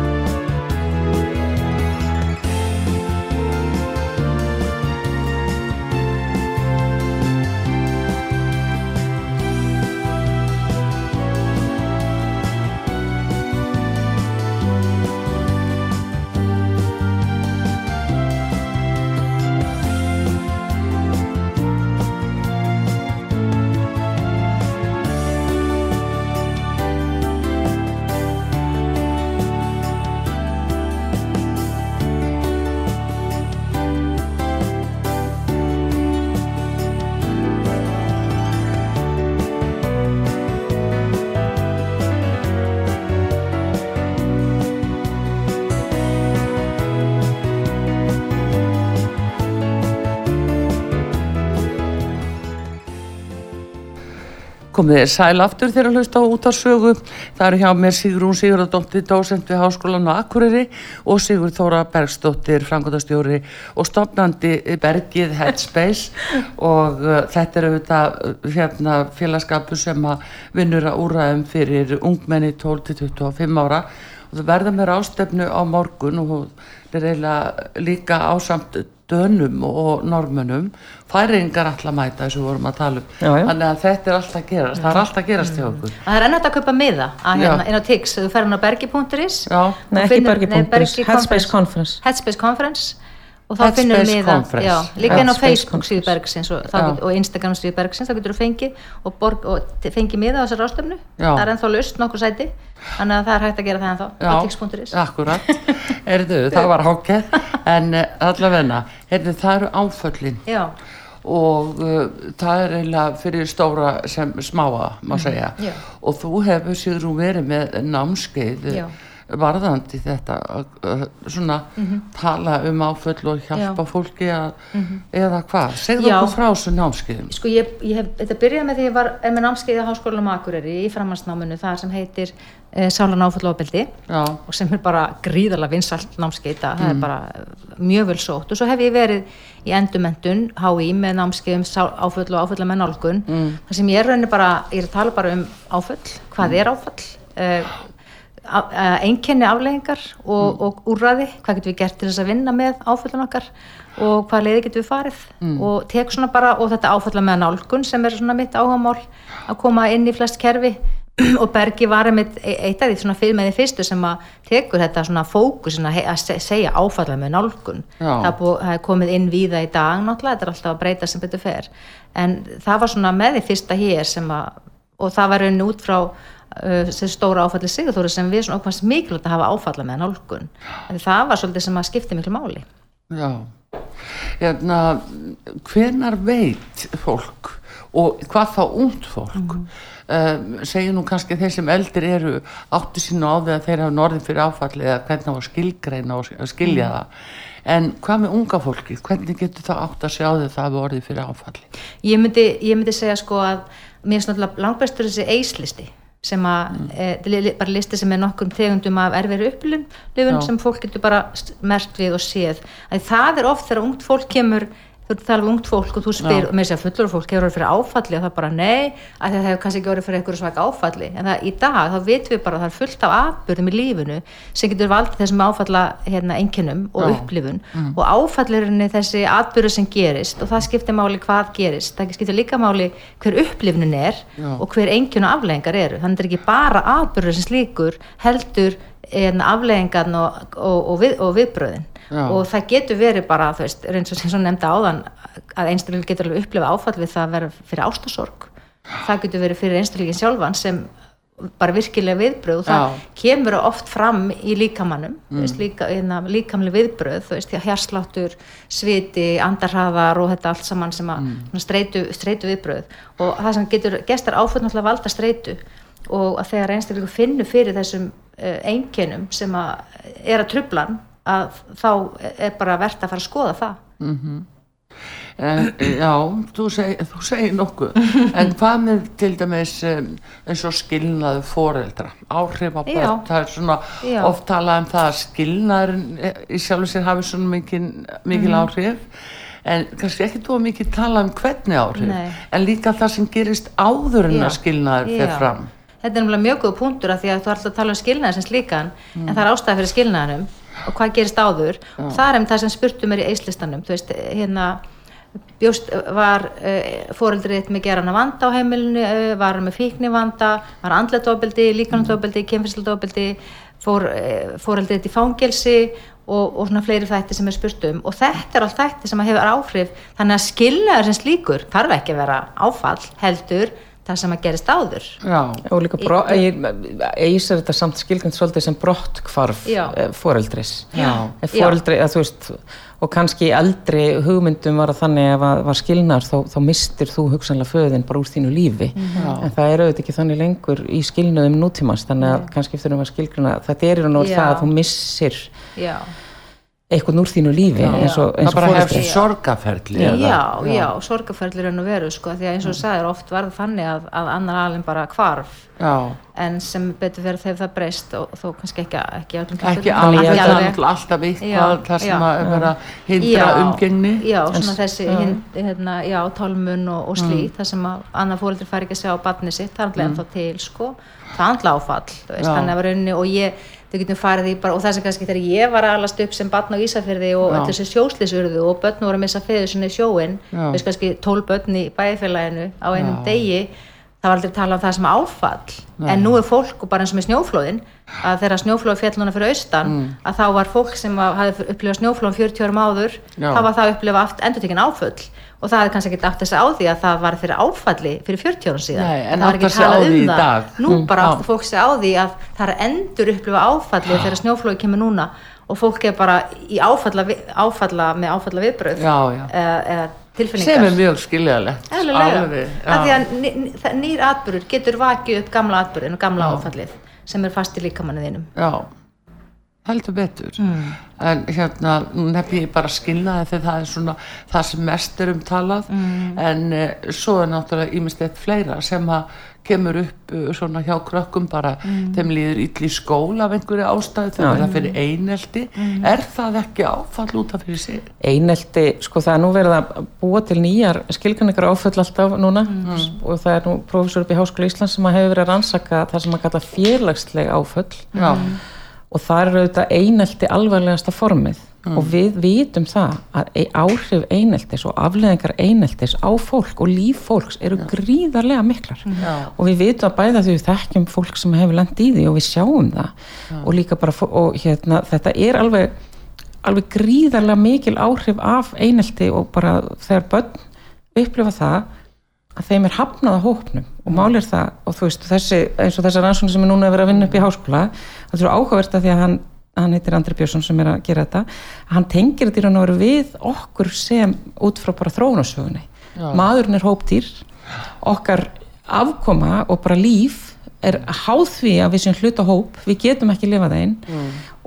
Komið þér sæl aftur þegar að hlusta á út á sögu það eru hjá mér Sigrún Sigurðardóttir dósent við Háskólan á Akureyri og Sigur Þóra Bergsdóttir frangotastjóri og stopnandi Bergið Headspace. Og uh, þetta er auðvitað uh, hérna félagskapu sem að vinnur að úræðum fyrir ungmenni 12-25 ára. Og það verða mér ástefnu á morgun og það er eiginlega líka ásamt dönum og normönum færingar alltaf mæta við vorum að tala um Já, já. þannig að þetta er alltaf gerast það er alltaf gerast hjá okkur Það er ennægt að kaupa miða hérna, inn á Tix, þú hann á bergi.is. Nei, og ekki finnur- Bergi nei, punktur is, Bergi Headspace Conference. Headspace Conference og þá finnur við miða Conference. já, líka inn á Facebook síðu. Bergsins og, get, og Instagram síðu Bergsins þá getur þú fengið og, borg, og fengið miða á þessar ástöfnu það er ennþá laust nokkur sæti þannig að það er hægt að gera það ennþá á Tix.is akkurat Erðu, það var hákett en uh, allavegna, Erðu, það eru áföllin Já, og uh, það er eiginlega fyrir stóra sem smáa, má segja Mhm. já. og þú hefur Sigrún verið með námskeið Já. Varðandi þetta svona tala um áföll og hjálpa Mhm. Já. Mhm. fólki að, eða hvað, segðu okkur frá þessu námskeiðum. Sko ég, ég hef, þetta byrjaði með því ég var með námskeið á Háskólanum Akureyri í framhansnáminu þar sem heitir e, Sálan áfallofbeldi Já, og sem er bara gríðarlega vinsalt námskeið það, það er bara eh, mjög vel sótt. Og svo hef ég verið í endumendun HÍ með námskeið um sál- áföll og áfalla með nálgun. Mm. þar sem ég er raunin bara, ég er að tala bara um áföll, hvað er áfall uh, einkenni afleggingar og, og úrræði hvað getum við gert til þess að vinna með áföllun okkar og hvað leiði getum við farið og tek svona bara, og þetta áfalla með nálgun sem er svona mitt áhagamál að koma inn í flest kerfi og Bergi var einmitt e- eitt af því svona fyrir með því fyrstu sem að tekur þetta svona fókusin að, að se- segja áfalla með nálgun. Það er, búið, það er komið inn víða í dag náttúrulega, þetta er alltaf að breyta sem betur fer. En það var svona með því fyrsta hér sem að, og það var raunin út frá þessi stóra áfalli Sigurþóri sem við svona okkur mikilvægt að hafa áfalla með nálgun. En það var svolítið sem að skipti miklu máli. Já. Hérna, hvenar veit fólk og hvað þá ungt fólk? Mm segir nú kannski þeir sem eldir eru áttu sínu á því að þeir hafa norðin fyrir áfalli eða hvernig á að skilgreina og sk- skilja það. En hvað með unga fólki hvernig getur það átt að sjá að það hafa orðið fyrir áfalli? Ég myndi, ég myndi segja sko að mér er svona langbæstur þessi eislisti sem að, mm. e, bara listi sem er nokkur tegundum af erfiri upplun sem fólk getur bara merkt við og séð að það er oft þegar ungt fólk kemur þú ert að tala um ungt fólk og þú spyr og með þess að fullur fólk hefur orðið fyrir áfalli? Og það bara nei, að það hefur kannski ekki orðið fyrir einhverju svaka áfalli. En það, í dag þá vitum við bara að það er fullt af atbyrðum í lífinu sem getur valdið þessum áfalla hérna, einkennum og Já. upplifun. Og áfallurinn er þessi atbyrðu sem gerist og það skiptir máli hvað gerist. Það skiptir líka máli hver upplifunin er Já. og hver einkenn og afleggingar eru. Þannig er ekki bara atbyrður sem slíkur heldur afleggingan og, og, og, við, og viðbröðin Já. og það getur verið bara, þú veist, eins og nefnda áðan að einstaklega getur alveg upplifa áfall við það að vera fyrir ástasorg það getur verið fyrir einstaklega sjálfan sem bara virkilega viðbröð og það Já. kemur oft fram í líkamannum mm. líka, hérna, líkamlega viðbröð þú veist, hérsláttur, sviti andarhaðar og þetta allt saman sem að mm. streitu, streitu viðbröð og það sem getur, gestar áföll náttúrulega valda streitu og að þegar einstaklega finnur fyrir þessum uh, einkennum sem að er að trublan að þá er bara verðt að fara að skoða það En, já, þú, seg, þú segir nokkuð en hvað með til dæmis eins og skilnaðu foreldra áhrif á börn, það er svona Já. oft talað um það að skilnaðurinn eh, í sjálfu sér hafi svona mikil, mikil Mhm. áhrif en kannski ekki þú mikið talað um hvernig áhrif Nei. en líka það sem gerist áður en að skilnaður fer Já. fram Þetta er náttúrulega mjög góð punktur af því að þú ert að tala um skilnaðar sem slíkan Mm. en það er ástæða fyrir skilnaðarum og hvað gerist áður. Og það er um það sem spurtum er í eislistanum. Þú veist, hérna bjóst, var uh, fóreldrið með gerana vanda á heimilinu, uh, var með fíkni vanda, var andletofbeldi líkanandofbeldi, kemfisildofbeldi fór, uh, fóreldrið í fangelsi og, og svona fleiri þætti sem er spurt um og þetta er allt þætti sem hefur áhrif. Þannig að skilnaður sem slíkur þarf ekki að vera áfall heldur það sem að gerist áður. Já, og líka er þetta samt skilgjönd svolítið sem brottkvarf Já. eh, foreldris. Já. Eh, foreldri, að, þú veist, og kannski eldri hugmyndum var það þannig ef að var skilnar þá, þá mistir þú hugsanlega föðin bara úr þínu lífi. En það er auðvitað ekki þannig lengur í skilnaðum nútímans þannig að kannski eftir um að skilgruna þetta er í raun og Já. það að þú missir já eitthvað úr þínu lífi eins og, eins það og bara foreldri hefst sorgaferli Já, eða? já, sorgarferðlir enn og veru sko, því að eins og þú sagðir oft var það þannig að, að annar alveg bara hvarf. Já, en sem betur verið þegar það breyst og þó kannski ekki, ekki, ekki ekki það er alveg. alltaf Já, eitthvað þar sem já. að vera hindra umgengni. Já, svona þessi hind, hérna, já, tálmun og, og slít það sem að annar fóreldri fær ekki að sjá barni sitt það er alltaf ennþá til, sko. Það er alltaf áfall, Já. þannig að vera unni og ég, þau getum farið í bara og það sem kannski þegar ég var að alast upp sem barn á Ísafyrði og öll þessi sjóslisurðu og börn voru að missa feður sinni í sjóin veist kannski tól börn í bæfélaginu á einum Já. degi það var aldrei talað um það sem áfall en nú er fólk og bara eins og með snjóflóðin að þegar snjóflóð fjall núna fyrir austan Mm. að þá var fólk sem að hafði upplifað snjóflóðum 40 árum áður Já. þá var það að upplifa aft, endur tekinn áföll og það hefði kannski ekki átt þess að á því að það var fyrir áfalli fyrir 40 árum síðan Nei, en það var ekki talað um það dag. nú Mm, bara já. áttu fólk sig á því að það er endur upplifa áfalli þegar snjóflóði kemur núna og fólk er bara í áfalla, áfalla með áfalla viðbröð Já, já. eða, tilfinningar sem er mjög Alveg, af því að ný- nýr atbyrður getur vakið upp gamla atbyrðin og gamla Já. áfallið sem er fast í líkamannu þínum já, heldur betur. Mm. en hérna nú nefn ég bara skilnaði þegar það er svona það sem mest er um talað. Mm. en uh, svo er náttúrulega ímislegt fleira sem að kemur upp uh, svona hjá krökkum bara. Mm. þeim líður ill í skóla af einhverju ástæðu þegar það fyrir einelti. Mm. er það ekki áfall út af fyrir sig? Einelti, sko það er nú verið að búa til nýjar skilgrinningar áföll alltaf núna. Og það er nú professor upp í Háskóla Íslands sem að hefur verið að rannsaka það sem að kalla félagsleg áföll. Já, og það er auðvitað einelti alvarlegasta formið. Og við vitum það að e- áhrif eineltis og afleðingar eineltis á fólk og líf fólks eru gríðarlega miklar. Já. og við vitum að bæða því við þekkjum fólk sem hefur lent í því og við sjáum það. Og líka bara og hérna þetta er alveg alveg gríðarlega mikil áhrif af einelti og bara þegar börn upplifa það að þeim er hafnað á hópnum. Og máli er það og þú veist þessi, eins og þessar rannsóknir sem er núna að vera að vinna upp í háskóla það er áhugavert að því að hann, hann heitir Andri Björnsson sem er að gera þetta hann tengir þetta í raun og veru við okkur sem út frá bara þróunarsögunni. Maðurinn er hópdýr okkar afkoma og bara líf er háð því að við sem hluta hóp við getum ekki lifað einn.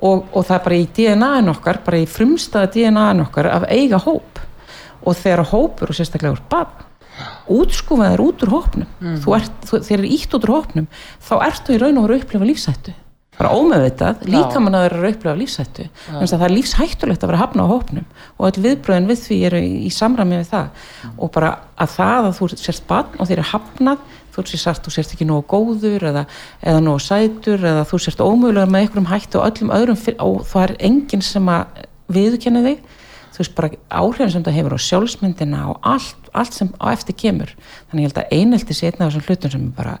Og, og það er bara í DNA-in okkar bara í frumstaða DNA-in okkar af eiga hóp. Og þegar hópur og sérstaklega úr barn útskúfaðir út úr hópnum. Þú ert, þú, þeir eru ítt út úr hópnum þá ertu í raun og veru að upplifa lífsættu bara ómeðvitað, líka mann að vera að upplifa lífsættu þannig að það er lífshættulegt að vera hafna á hópnum og öll viðbröðin við því eru í, samræmi við það. Og bara að það að þú sérst barn og þeir eru hafnað þú sérst sagt, þú sérst ekki nógu góður eða, eða nógu sætur eða þú sérst ómögulegur með einhverjum hættu og öllum öðrum og það er enginn sem að viðurkenna þig þú veist bara áhrifin sem það hefur á sjálfsmyndina og allt, allt sem á eftir kemur. Þannig ég held að einelti sé einn af þessum hlutum sem bara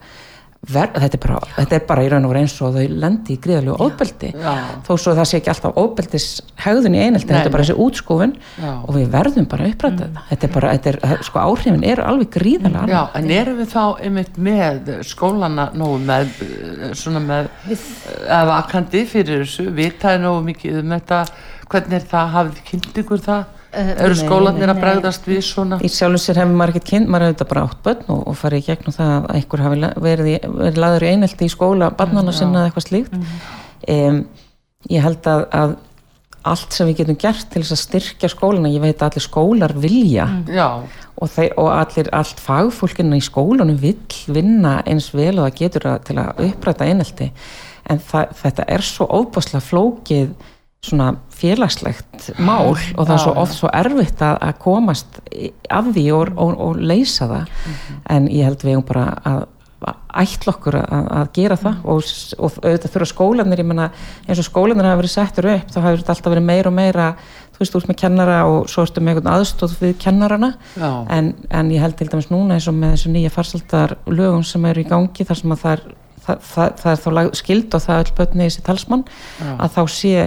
ver, þetta, er bara, þetta er bara í raun og eins og þau lendi í gríðalegu óbeldi Já. þó svo það sé ekki alltaf óbeldis hegðun í einelti, Nei, þetta er bara þessi útskúfun Já. og við verðum bara að uppræta þetta er bara, þetta er, sko áhrifin eru alveg gríðalega Já, en erum við þá einmitt með skólana nógu með eh, svona með eða vakandi fyrir þessu, vitaði nógu mikið um þetta, hvernig er það? Hafið kynnt ykkur það? Eh, Eru skólanir að bregðast við svona? í sjálfum sér hefur maður ekkert kynnt, maður hefur þetta bara átt börn og, og farið í gegnum það að einhver hafi verið, verið laður í einelti í skóla barnana sinna eða eitthvað slíkt. Um, ég held að, að allt sem við getum gert til þess að styrkja skólana, ég veit að allir skólar vilja. Já, og, þeir, og allir, allt fagfólkina í skólanum vill vinna eins vel og það getur að, til að uppræta einelti. En það, þetta er svo óbáslega flókið svona félagslegt mál og það er svo oft svo erfitt að, að komast að því og, og, og leysa það. En ég held við eigum bara að ætla okkur að, að gera það og, og auðvitað þurfa skólanir ég menna eins og skólanir hafa verið settur upp þá hafa þetta alltaf verið meira og meira þú veist, ert með kennara og svo ertu með einhvern aðstóð við kennarana. En, en ég held til dæmis núna eins og með þessu nýja farsaldar lögum sem eru í gangi þar sem að það er, það, það, það er þá lag, skild og það er öll börni í þessi talsmann að þá sé,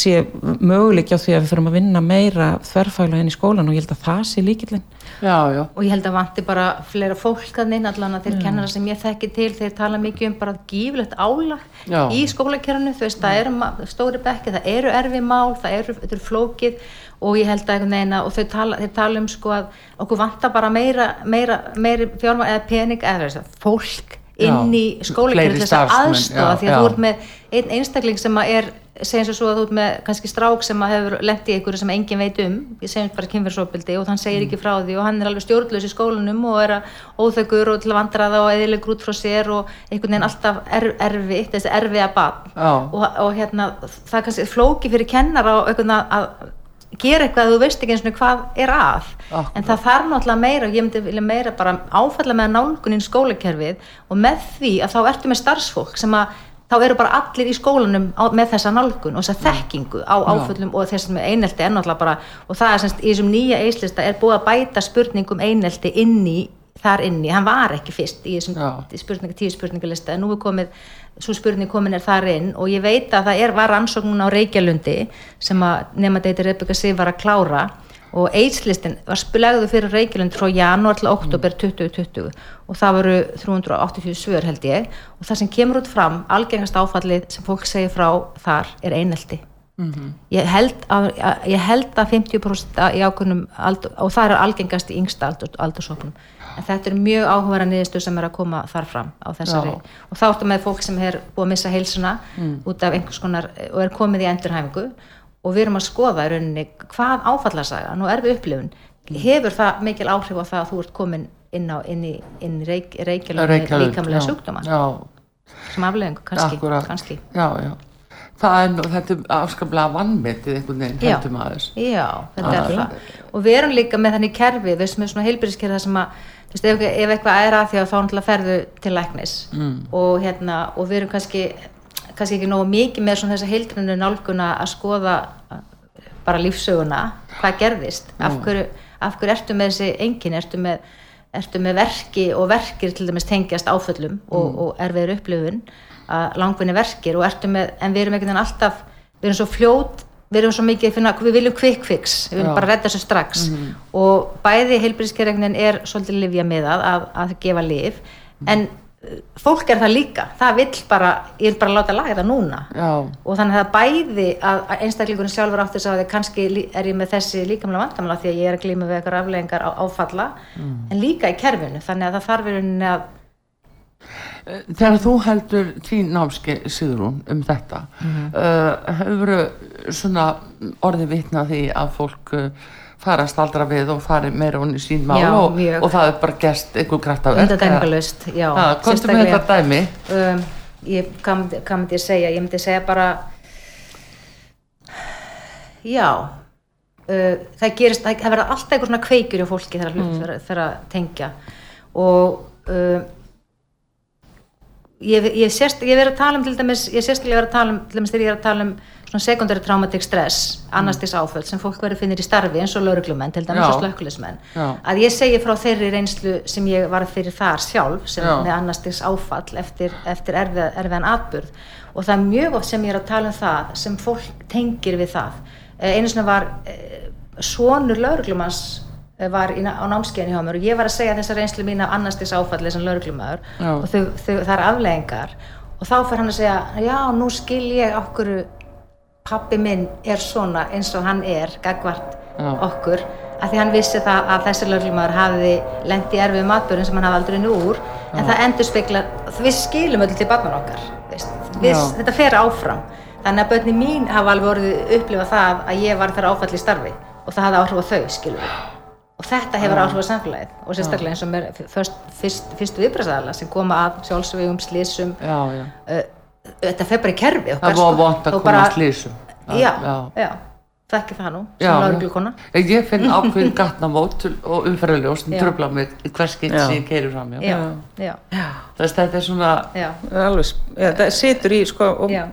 sé möguleik á því að við þurfum að vinna meira þverfæla inn í skólan og ég held að það sé líkillinn já, já, og ég held að vanti bara fleira fólk að inn allan að þeir kennara sem ég þekki til þeir tala mikið um bara gífilegt álag Já. í skólakerfinu, þú veist, það eru stóri bekki, það eru erfi mál það eru, eru flókið og ég held að að, og þau tala, þeir tala um sko að okkur vantar bara meira meira, meiri fjárma eða pening eða þess að fólk inn í til þess að aðstofa því að já. þú ert með einn einstakling sem að er segjum svo svo að þú ert með kannski strák sem að hefur lent í einhverju sem enginn veit um ég segjum bara kynferðsópildi og hann segir ekki frá því og hann er alveg stjórnlaus í skólanum og er að óþökur og til að vandra það og eðilegur út frá sér og einhvern veginn alltaf er, erfitt, þessi erfiða barn Já. og, og hérna það kannski flóki fyrir kennara og einhvern veginn að gera eitthvað að þú veist ekki eins og hvað er að. Akkurat. en það þarf náttúrulega meira og ég myndi vilja meira bara áfalla með nálgunin skólakerfið og með því að þá ertu með starfsfólk sem að þá eru bara allir í skólanum á, með þessa nálgun og þessa þekkingu á áföllum og þess með einelti er náttúrulega bara og það er semst í þessum nýja eislista er búið að bæta spurningum einelti inn í þar inni, hann var ekki fyrst í þessum spurninga, tíu spurningalista en nú er komið, svo spurning komin er þar inn og ég veit að það er, var rannsóknun á Reykjalundi sem að nema deiti Rebecca Sif var að klára og AIDS-listin var spilegðu fyrir Reykjalund frá janúar til oktober 2020 og það voru 380 svör held ég. Og það sem kemur út fram, algengast áfallið sem fólk segir frá þar er einelti. Ég, held að, ég held að 50% í aldur, og það er algengast í yngsta aldur, aldursóknum en þetta er mjög áhugaverða niðurstöð sem er að koma þar fram á þessari Já. og þá ertu með fólk sem er búið að missa heilsuna út af einhvers konar og er komið í endurhæfingu og við erum að skoða í rauninni hvað áfallasagan og erfi upplifun hefur það mikil áhrif á það að þú ert komin inn, á, inn í, inn í reik, Reykjavík, líkamlega sjúkdóma sem afleðingu kannski, kannski. já, já. Það er nú, þetta er afskaplega vannmetið einhvern veginn, heldur maður. Já, þetta er Já. það og við erum líka með þannig kerfi við sem er svona heilbyrðiskerfi það sem að þú veist, ef, ef eitthvað er að því að þá náttúrulega ferðu til læknis mm. og, hérna, og við erum kannski, kannski ekki nógu mikið með svona þessa heildrinu nálguna að skoða bara lífsöguna hvað gerðist, af hverju, af hverju ertu með þessi engin, ertu með ertu með verki og verkir til dæmis tengjast áföllum og, og erfiður upplifun að langvinni verkir og ertu með, en við erum einhvern veginn alltaf við erum svo fljót, við erum svo mikið að finna, við viljum quick fix, við viljum Já. bara redda þessu strax. Og bæði heilbríðskerregnin er svolítið livja miðað að, að gefa lif en uh, fólk er það líka, það vill bara ég vil bara láta laga það núna. Já, og þannig að það bæði að einstaklingunum sjálfur átti þess að kannski er ég með þessi líkamlega vandamála því að ég er að glíma við eitthvað afleggingar á, áfalla en líka í kerfinu. Þannig að það þarf rauninni að þegar þú heldur þín námski Sigrún um þetta mm hefur svona orðið vitna því að fólk uh, fara að staldra við og fari meira í sín mál Já, og, og það er bara gest einhver já, Komstu með þetta dæmi? um, ég, hvað, myndi, ég segja ég myndi segja bara já uh, það gerist, það, það verða alltaf eitthvað svona kveikjur hjá fólki þegar hlut mm. þegar að tengja og uh, ég, ég, sérst, ég verið að tala um til dæmis, ég sérstaklega verið að tala um til dæmis þegar ég er að tala um svona sekundari traumatic stress, annarstiks áföll sem fólk verið finnir í starfi eins og lauruglumenn til dæmis og slökkulismenn að ég segi frá þeirri reynslu sem ég var fyrir þar sjálf sem Já. með annarstiks áfall eftir, eftir erfið, erfiðan atburð. Og það er mjög oft sem ég er að tala um það sem fólk tengir við það. Eh, einu sinni var eh, sonur lauruglumanns eh, var í, á námskeiðinu hjá mér og ég var að segja þessa reynslu mín af annarstiks áfalli sem lauruglumadur Já. og þau, þau, það er afleðingar og þá fyrir hann að segja já, nú skil ég okkur pappi minn er svona eins og hann er gagvart Já. okkur af því hann vissi það að þessi lauruglumadur hafiði lent í erfið matbörun sem hann hafi aldrei nú úr en það endur spekla, við skilum öll til barnan okkar við, Já. þetta fer áfram þannig að börni mín hafa alveg orðið upplifa það að ég var þar áfall í starfi og það hafði áhrif á þau, skilum við og þetta hefur áhrif á samfélagið og sérstaklega eins og mér fyrst, fyrst, fyrstu viðbröðsæðala sem koma að sjálfsvegum, slísum já, já. uh, þetta fer bara í kerfi það var vant að og koma bara- að slísum já, já. já, þekki það nú Já, sem já. ég finn ákveðin gatnamót og umferðarljós sem tröfla mig hvers Já. sem ég keirir fram hjá. já, já, Þess þetta er svona, já, alveg, það situr í sko, og Já.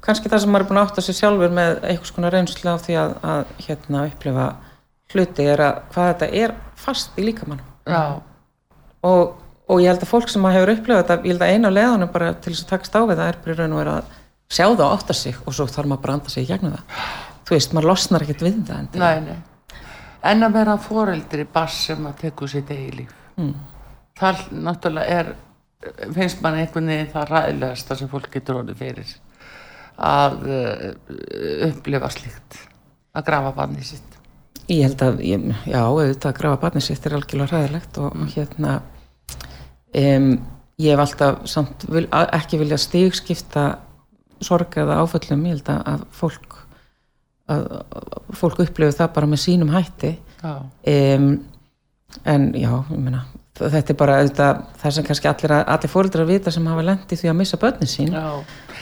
kannski það sem maður er búin að átta sig sjálfur með einhvers konar reynslu af því að, að hérna upplifa hluti er að hvað þetta er fast í líkamann já, og, og ég held að fólk sem að hefur upplifað þetta, ég held að eina leðanum bara til þess að takast á við það er bara raun og vera að sjá það og átta sig og svo þarf maður að anda sig í gegnum það þú veist, maður losnar ekkert við það endilega. nei, nei. En að vera foreldri bass sem að tekur sitt eigi líf. Mm. Það náttúrulega er, finnst mann einhvern veginn það ræðilegasta sem fólk getur orðið fyrir að uh, upplifa slíkt, að grafa banni sitt. Ég held að, ég, já, auðvitað að grafa barnið sitt er algjörlega hræðilegt og hérna um, ég hef alltaf samt vil, ekki vilja stigskipta sorg eða áföllum, ég held að, að fólk að, fólk upplifu það bara með sínum hætti. Um, en já, ég meina þetta er bara auðvitað það sem kannski allir, allir fóreldrar vita sem hafa lendi því að missa börnin sín já.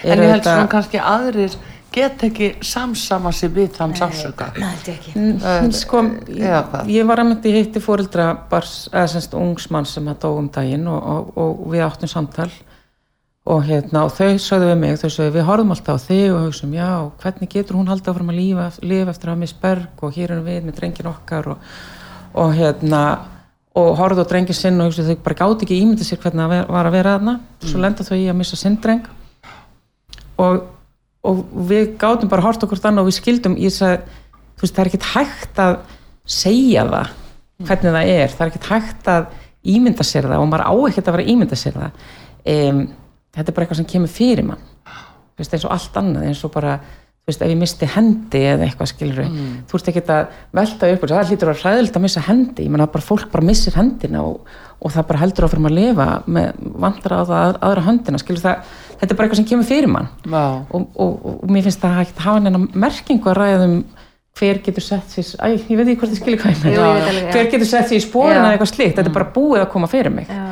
En ég held þetta- svona kannski aðrir get ekki samsama sig við þann það held ég ekki Mm, sko, eða hvað? ég, ég var að myndi hitti fóreldra bars, eða semst ungsmann sem að dó um daginn og, og, og við áttum samtal og hérna og þau sögðu við mig, þau sögðu við horfum alltaf á þig og hugsaum já, hvernig getur hún haldið áfram að lífa, lifa eftir að hafa mist berg og hér erum við með drengin okkar og, og hérna og horfðu á drengin sinn og þau bara gáti ekki ímyndið sér hvernig það var að vera þarna. Svo lenda þau í að missa sinn dreng. Og, og við gátum bara hort okkur þannig og við skildum ég sagði, þú veist, það er ekkert hægt að segja það hvernig það er, það er ekkert hægt að ímynda sér það og maður á ekkert að vera að ímynda sér það. Um, þetta er bara eitthvað sem kemur fyrir mann. Veist, eins og allt annað, eins og bara þú veist, ef ég misti hendi eða eitthvað skilur þú ert ekkert að velta upp og það hlýtur að ræðilt að missa hendi. Ég menna bara fólk bara missir hendina og, og það bara heldur áfram að lifa með vantar á það aðra höndina skilur það, þetta er bara eitthvað sem kemur fyrir mann. Já, og, og, og mér finnst það hægt að hafa neina merkingu að ræða um hver getur sett sér, æ, ég veit ekki hvort þið skilur hvað ég ég meina, hver getur sett sér í spórin eða eitthvað slíkt, þetta er bara búið að koma fyrir mig. Já.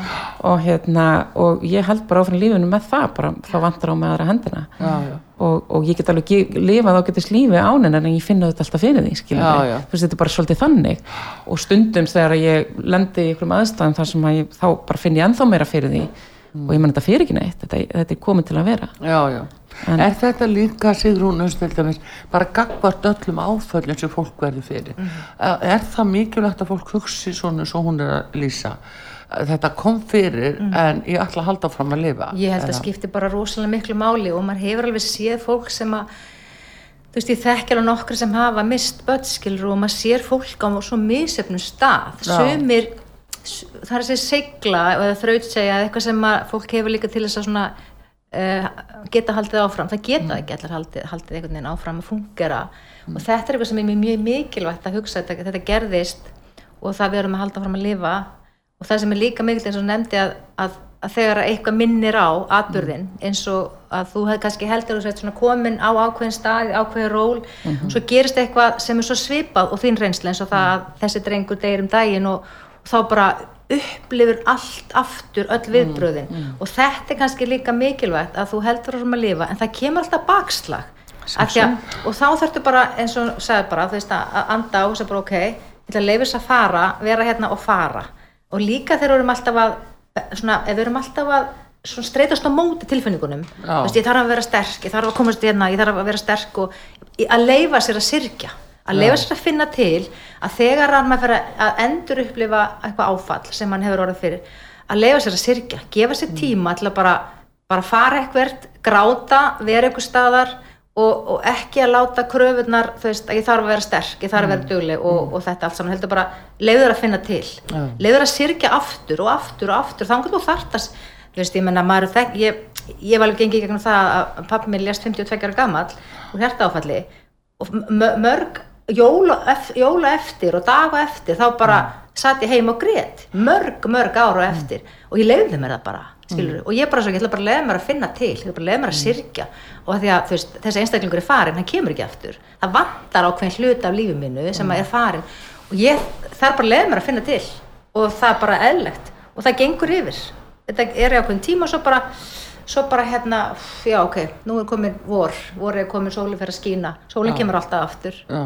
og hérna, og ég held bara áfram lífinu með það, bara þá vantar á með aðra hendina. Já, já. Og, og ég get alveg lifað ágætis lífi ánin en ég finna þetta alltaf fyrir því Já, já. þú veist, þetta er bara svolítið þannig og stundum þegar ég lendi í einhverjum aðstæðum þar sem að ég, þá bara finn ég ennþá meira fyrir því og ég menn þetta fyrir ekki neitt þetta, þetta er komið til að vera Já, já. En- er þetta líka Sigrún Östeldamis bara gagvart öllum áföllin sem fólk verður fyrir? Mm. Er það mikilvægt að fólk hugsi svona svo hún er að lýsa? Þetta kom fyrir en ég ætla að halda fram að lifa. Ég held að Eða- skipti bara rosalega miklu máli og maður hefur alveg séð fólk sem að þú veist, ég þekki alveg nokkri sem hafa mist bötskilur og maður sér fólk á svo misöfnum stað. Já. sumir, s- það er að segja segla eða þrautsegja eða eitthvað sem fólk hefur líka til þess að svona uh, geta haldið áfram, það geta ekki allar haldið, haldið einhvern veginn áfram að fungera og þetta er eitthvað sem er mjög, mikilvægt að hugsa þetta, þetta gerðist og það við erum að halda fram að lifa og það sem er líka mikilvægt eins og nefndi að, að, að þegar eitthvað minnir á atbyrðin eins og að þú hefði kannski heldur þú sett svona komin á ákveðin stað ákveðin ról, svo gerist eitthvað sem er svo svipað og þín reynsla eins og það að þessi drengur deyr um daginn og, og þá bara upplifir allt aftur öll viðbröðin og þetta er kannski líka mikilvægt að þú heldur áfram að lifa en það kemur alltaf bakslag. Að, og þá þarftu bara eins og sagði bara, þú veist að anda á og segja bara ok, ég ætla að leifa þess að fara vera hérna og fara og líka þegar við erum alltaf að svona, ef við erum alltaf að svona streytast á móti tilfinningunum Já. Veist, ég þarf að vera sterk, ég þarf að komast hérna ég þarf að vera sterk og að leifa sér að syrgja að leifa sér að finna til að þegar að maður fyrir að endur upplifa eitthvað áfall sem hann hefur orðið fyrir að leifa sér að syrgja, gefa sér tíma til að bara, bara fara eitthvert gráta, vera eitthvað staðar og, og ekki að láta kröfunar þú veist, ég þarf að vera sterk, ég þarf að vera dugleg og, og þetta allt saman, heldur bara leiður að finna til, Já. leiður að syrgja aftur og aftur og aftur, þannig að þú þartast þú veist, ég menna, maður þekk ég, ég var alveg gengið gegnum það að pappi mér lést 52 ára gamall og hjarta áfalli og mö- mörg jóla, jóla eftir og daga eftir þá bara satt ég heim og grét mörg, mörg ára eftir. Og ég leiði mér það bara skilur, og ég bara svo, ég ætla bara að leiða mér að finna til ég ætla bara að leiða mér að syrgja. Og því að veist, þessi einstaklingur er farin, hann kemur ekki aftur. Það vantar ákveðin hluta af lífi mínu sem er farin og ég þarf bara að leiða mér að finna til. Og það er bara eðlegt og það gengur yfir. Þetta er í ákveðin tíma og svo bara svo bara hérna, já ok nú er komin vor, vor er komin sólinn fyrir að skína. Sólinn kemur alltaf aftur. Já,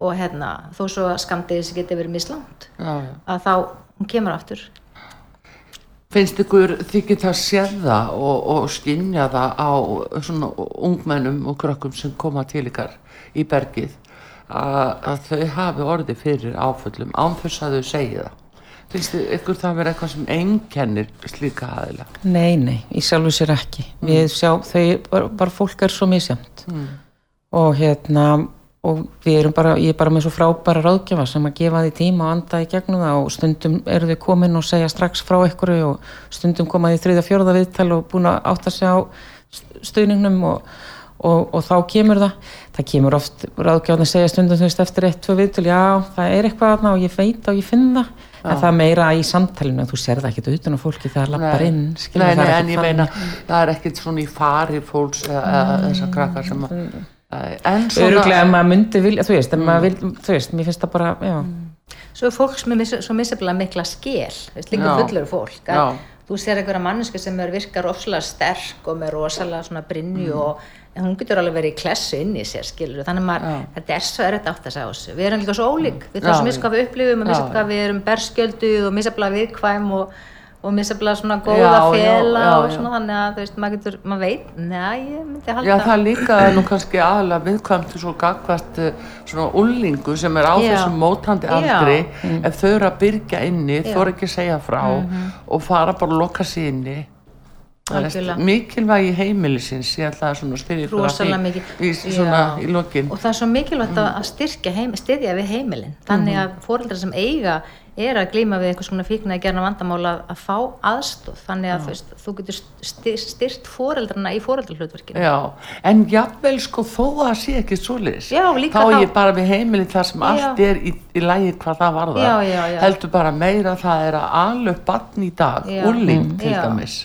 og hérna, þó svo að skamdið þessi geti verið já. að þá, hún kemur aftur Finnst ykkur þykir það séð það og, og skynja það á svona ungmennum og krökkum sem koma til ykkar í bergið að, að þau hafi orðið fyrir áföllum án þess að þau segja það? Finnst ykkur það vera eitthvað sem einkennir slíka aðila? Nei, nei, í sjálfu sér ekki. Við sjá, þau, bara, bara fólk er svo misjæmt. Og hérna, og við erum bara, ég er bara með svo frábæra ráðgjafa sem að gefa því tíma og anda í gegnum það og stundum eru þau komin og segja strax frá ykkur og stundum koma því þriða fjórða viðtal og búin að átta sig á stuðningnum og, og, og þá kemur það. Það kemur oft ráðgjáðin að segja stundum þú veist eftir eitt, tvö viðtöl, já það er eitthvað þarna og ég veit og ég finn það. En það meira í samtalinu þú sér það ekkert utan á fólki þegar lappar inn skilur, nei, það nei, er meina það er ekkert svona í fari fólks eða, eða að svona Öruglega ef maður myndi vilja, þú veist, maður vil, þú veist, mér finnst það bara, já, svo er fólk sem er svo misjaflega mikla skil líka fullur fólk að þú sér einhverja mannesku sem er virkar rosalega sterk og með rosalega svona brinju og hún getur alveg verið í klessu inn í sér skilur þannig að maður, þetta er svo erfitt átt að segja á þessu. Við erum líka svo ólík, við Já, þessum misjaflega við upplifum og misjaflega við erum berskjölduð og misjaflega viðkvæm og, og misjaflega svona góða Já, já, já, og já. svona þannig að þú veist, maður getur, maður veit, neða, ég myndi halda. Já, það er líka nú kannski aðalega viðkvæmt svo gagvart eh, svona ullingu sem er á Já. þessum mótandi Já. Aldri ef þau eru að byrja inni, þó ekki að segja frá og fara bara að loka sig inni. Er mikilvægi heimilisins ég ætla að svona spyrja að í, Já. í lokin. Og það er svo mikilvægt að að styrkja heim, styrja við heimilin þannig að fóreldrar sem eiga er að glíma við eitthvað svona fíkna í gerna vandamála að, að fá aðstóð þannig að þú, veist, þú getur styrt, fóreldrarna í fóreldrahlutverkinu Já, en jafnvel sko þó að það sé ekki Já, líka þá er ég bara við heimilin þar sem Já. allt er í, í lægi hvað það já, já. heldur bara meira það er að alveg barn í dag, Já. úling til Já. dæmis.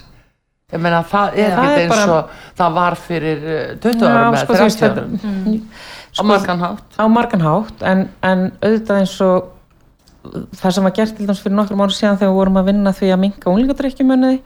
Ég meina það er Það er eins bara- og það var fyrir eh, 20 Já, árum sko, eða þú veist, 30 þetta- árum á Sko, margan hátt. á margan hátt, en, en auðvitað eins og það sem var gert til dæmis fyrir nokkrum árum síðan þegar við vorum að vinna því að minka unglingadrykkjumunniði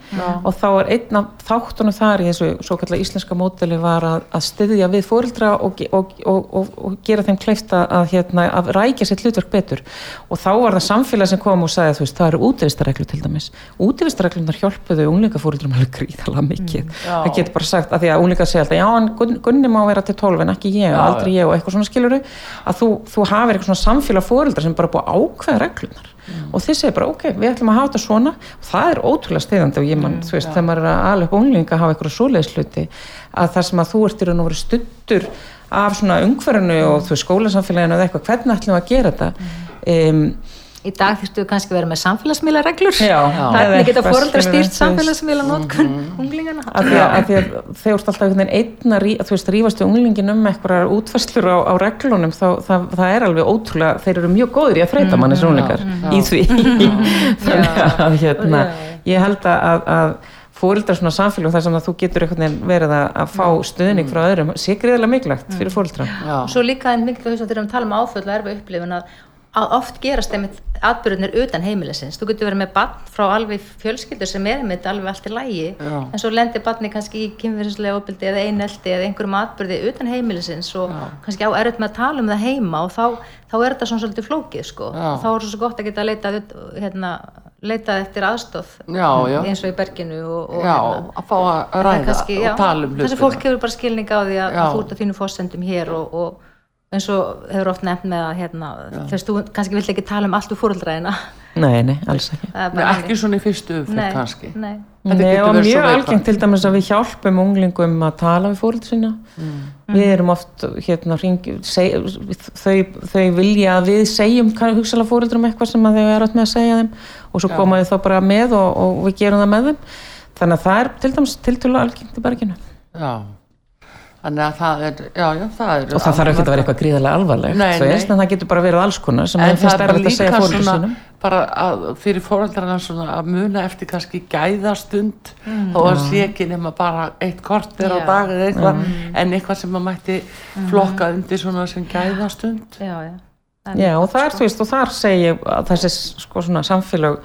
og þá er einn af þáttunum þar í þessu svo kallar íslenska módeli var að, að styðja við fóreldra og, og, og, og, gera þeim kleifta að, hérna, að rækja sitt hlutverk betur. Og þá var það samfélag sem kom og sagði að þú veist, það eru útivistarreglu til dæmis. Útivistarreglunar hjálpuðu unglingafóreldrum alveg gríðalega mikið. Já. það getur bara sagt að því að unglingar segja alltaf já, en Gunn- Gunni má vera til 12 en ekki ég Já, aldrei ég og eitthvað svona skiluru að þú, þú reglunar og þið segir bara ok, við ætlum að hafa þetta svona. Og það er ótrúlega stiðandi og ég mann, þú veist, þegar maður er að upp unglinga að hafa eitthvað svoleiðisluti að það sem að þú ert í raun og veru stuttur af svona umhverfinu og þú veist skólasamfélaginu eða eitthvað, hvernig ætlum að gera þetta? Um, í dag þurftu við kannski að vera með samfélagsmiðla reglur Já. hvernig Eða geta skilurðu, stýrt samfélagsmiðla notkun unglingana. Að því að, að, því að þeir eru alltaf einhvern veginn einn að rí, þú veist, rífast við unglingin um eitthvað útfæslur á, á reglunum þá það, það er alveg ótrúlega, þeir eru mjög góður í að þreita manni þessi unglingar í því. Þannig að hérna ég held að, að, að fóreldrar svona samfélag þar sem að þú getur verið að, að fá stuðning frá öðrum sé greiðilega mikilvægt fyrir Já. og svo líka en mikilvægt þess að þegar við tala um áföll og erfa upplifun að að oft gerast einmitt atbyrðunir utan heimilisins. Þú getur verið með barn frá alveg fjölskyldur sem er einmitt alveg allt í lægi Já. en svo lendir barni kannski í kynferðislega opildi eða einelti eða einhverjum atbyrði utan heimilisins og Já. kannski á erfitt með að tala um það heima og þá, þá er þetta svona svolítið flókið sko. Þá er svo gott að geta leitað, hérna, leitað eftir aðstóð Já, já. eins og í berginu og, og Já, hérna. að fá að ræða kannski, og tala um þessi hlutina. fólk hefur bara skilning á því að, að þú ert á þínu fórsendum hér og, og eins og hefur oft nefnt með að hérna, þú veist, þú kannski vilt ekki tala um allt úr fóröldræðina Nei, nei, alls ekki. Nei, ekki svona í fyrstu umfyrir nei, kannski. nei. Nei, og mjög algengt til dæmis að við hjálpum unglingum að tala við fóröldur sína. Við erum oft, hérna, hringi, seg, þau, þau vilja að við segjum hugsalega fóröldurum eitthvað sem að þau eru átt með að segja þeim og svo koma þau þá bara með og, og við gerum það með þeim. Þannig að það er til dæmis tiltölu algengt í berginu. Já, þannig að það er, já, já, það er. Og það þarf ekki að vera eitthvað gríðarlega alvarlegt, Nei, þú veist, nei. en það getur bara verið alls konar sem En það er bara líka svona, bara að fyrir fóröldrarna svona að muna eftir kannski gæðastund þó að sé ekki nema bara eitt kort er á dag eða eitthvað en eitthvað sem maður mætti flokka undir svona sem gæðastund. Já, já. Já, og það er, þú veist, og þar segi ég að þessi sko svona samfélag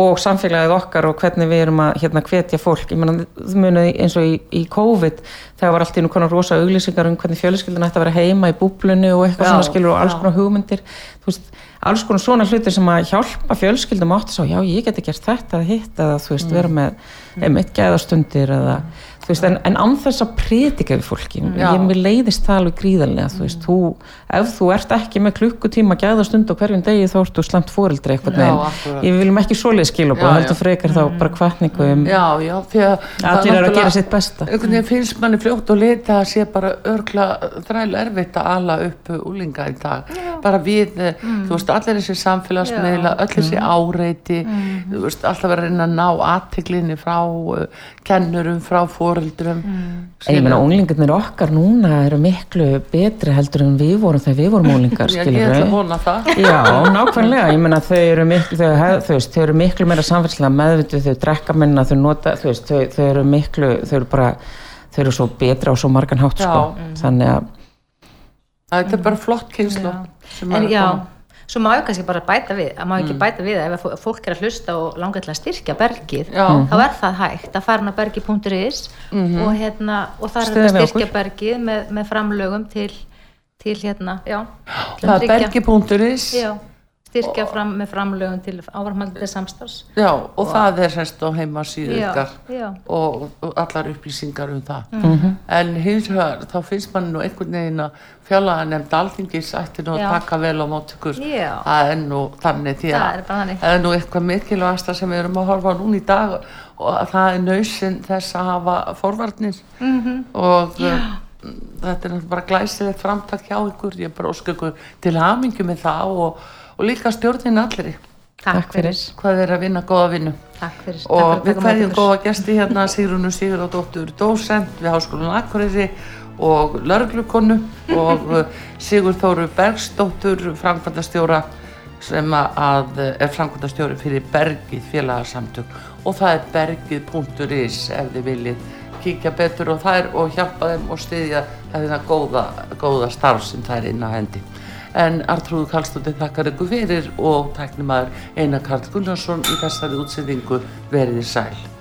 og samfélagið okkar og hvernig við erum að hérna hvetja fólk, ég meina, þú munið eins og í, í COVID, þegar var allt í nú konar rosa auglýsingar um hvernig fjölskyldin ætti að vera heima í búblunni og eitthvað Já, svona skilur og alls já. konar hugmyndir, veist, alls konar svona hlutir sem að hjálpa fjölskyldum átt að sá, já, ég geti gert þetta hitt eða þú veist, vera með einmitt gæðastundir eða, þú veist, en, en án þess að predika við fólki, Já. ég mér leiðist það alveg gríðarlega, þú veist, þú, ef þú ert ekki með klukkutíma gæðastund á hverjum degi þá ertu slemt fóreldri eitthvað Já, akkurat. ég viljum ekki svoleið Já, skilabóð, já. heldur frekar þá bara kvartningu um, Já, já, því að það allir eru að gera sitt besta. einhvern veginn finnst manni fljótt og lita að sé bara örgla þræl erfitt að ala upp úlinga í dag bara við, mm. þú veist, allir þessi samfélagsmiðla, öll þessi áreiti þú veist, alltaf að reyna að ná aðteglinni frá uh, kennurum, frá foreldrum. Ég meina, unglingarnir okkar núna eru miklu betri heldur en við vorum þegar við vorum unglingar, ég ætla að vona það. Já, nákvæmlega, ég meina þau eru miklu, þau, hef- þú veist, þau eru miklu meira samfélagslega meðvitið, þau drekka minna, þau nota, þú veist, þau, þau eru miklu, þau eru bara, þau eru svo betra á svo margan hátt, sko, Já. þannig að, þetta er bara flott kynslu En já, svo má ég kannski bara bæta við, að má ekki bæta við að ef fólk er að hlusta og langar til að styrkja bergið, Já. þá er það hægt að fara á bergi.is og hérna, og það er að styrkja bergið með, með framlögum til, til hérna, já, það er bergi.is styrkja fram með framlögum til áframhaldið samstarfs. já, og það er semst á heimasíðu Já, ykkar já. og, og allar upplýsingar um það Mhm. en hins vegar þá finnst mann nú einhvern veginn að fjallaða nefnd alþingis ætti nú að Já. taka vel á mót ykkur Já. það er nú þannig því að er það er nú eitthvað mikilvægasta sem við erum að horfa á núna í dag og að það er nöysinn þess að hafa forvarnir Mhm. -hmm. og uh, þetta er bara glæsilegt framtak hjá ykkur ég bara óska ykkur til hamingu með það og, og líka stjórnin allri. Takk fyrir. hvað er að vinna góða vinnu. Takk fyrir. og Takk við hverjum góða gesti hérna Sigrunu Sigurðardóttur dósent við Háskólan Akureyri og lörglukonu og uh, Sigur Þóru Bergsdóttur framkvæmdastjóra sem að er framkvæmdastjóri fyrir Bergið félagarsamtök og það er bergið.is ef þið viljið kíkja betur og þær og hjálpa þeim og styðja þetta góða, góða starf sem það er inn á hendi en Artrúðu Karlsdóttir þakkar ykkur fyrir og tæknimaður Einar Karl Gunnarsson í þessari útsendingu verið í sæl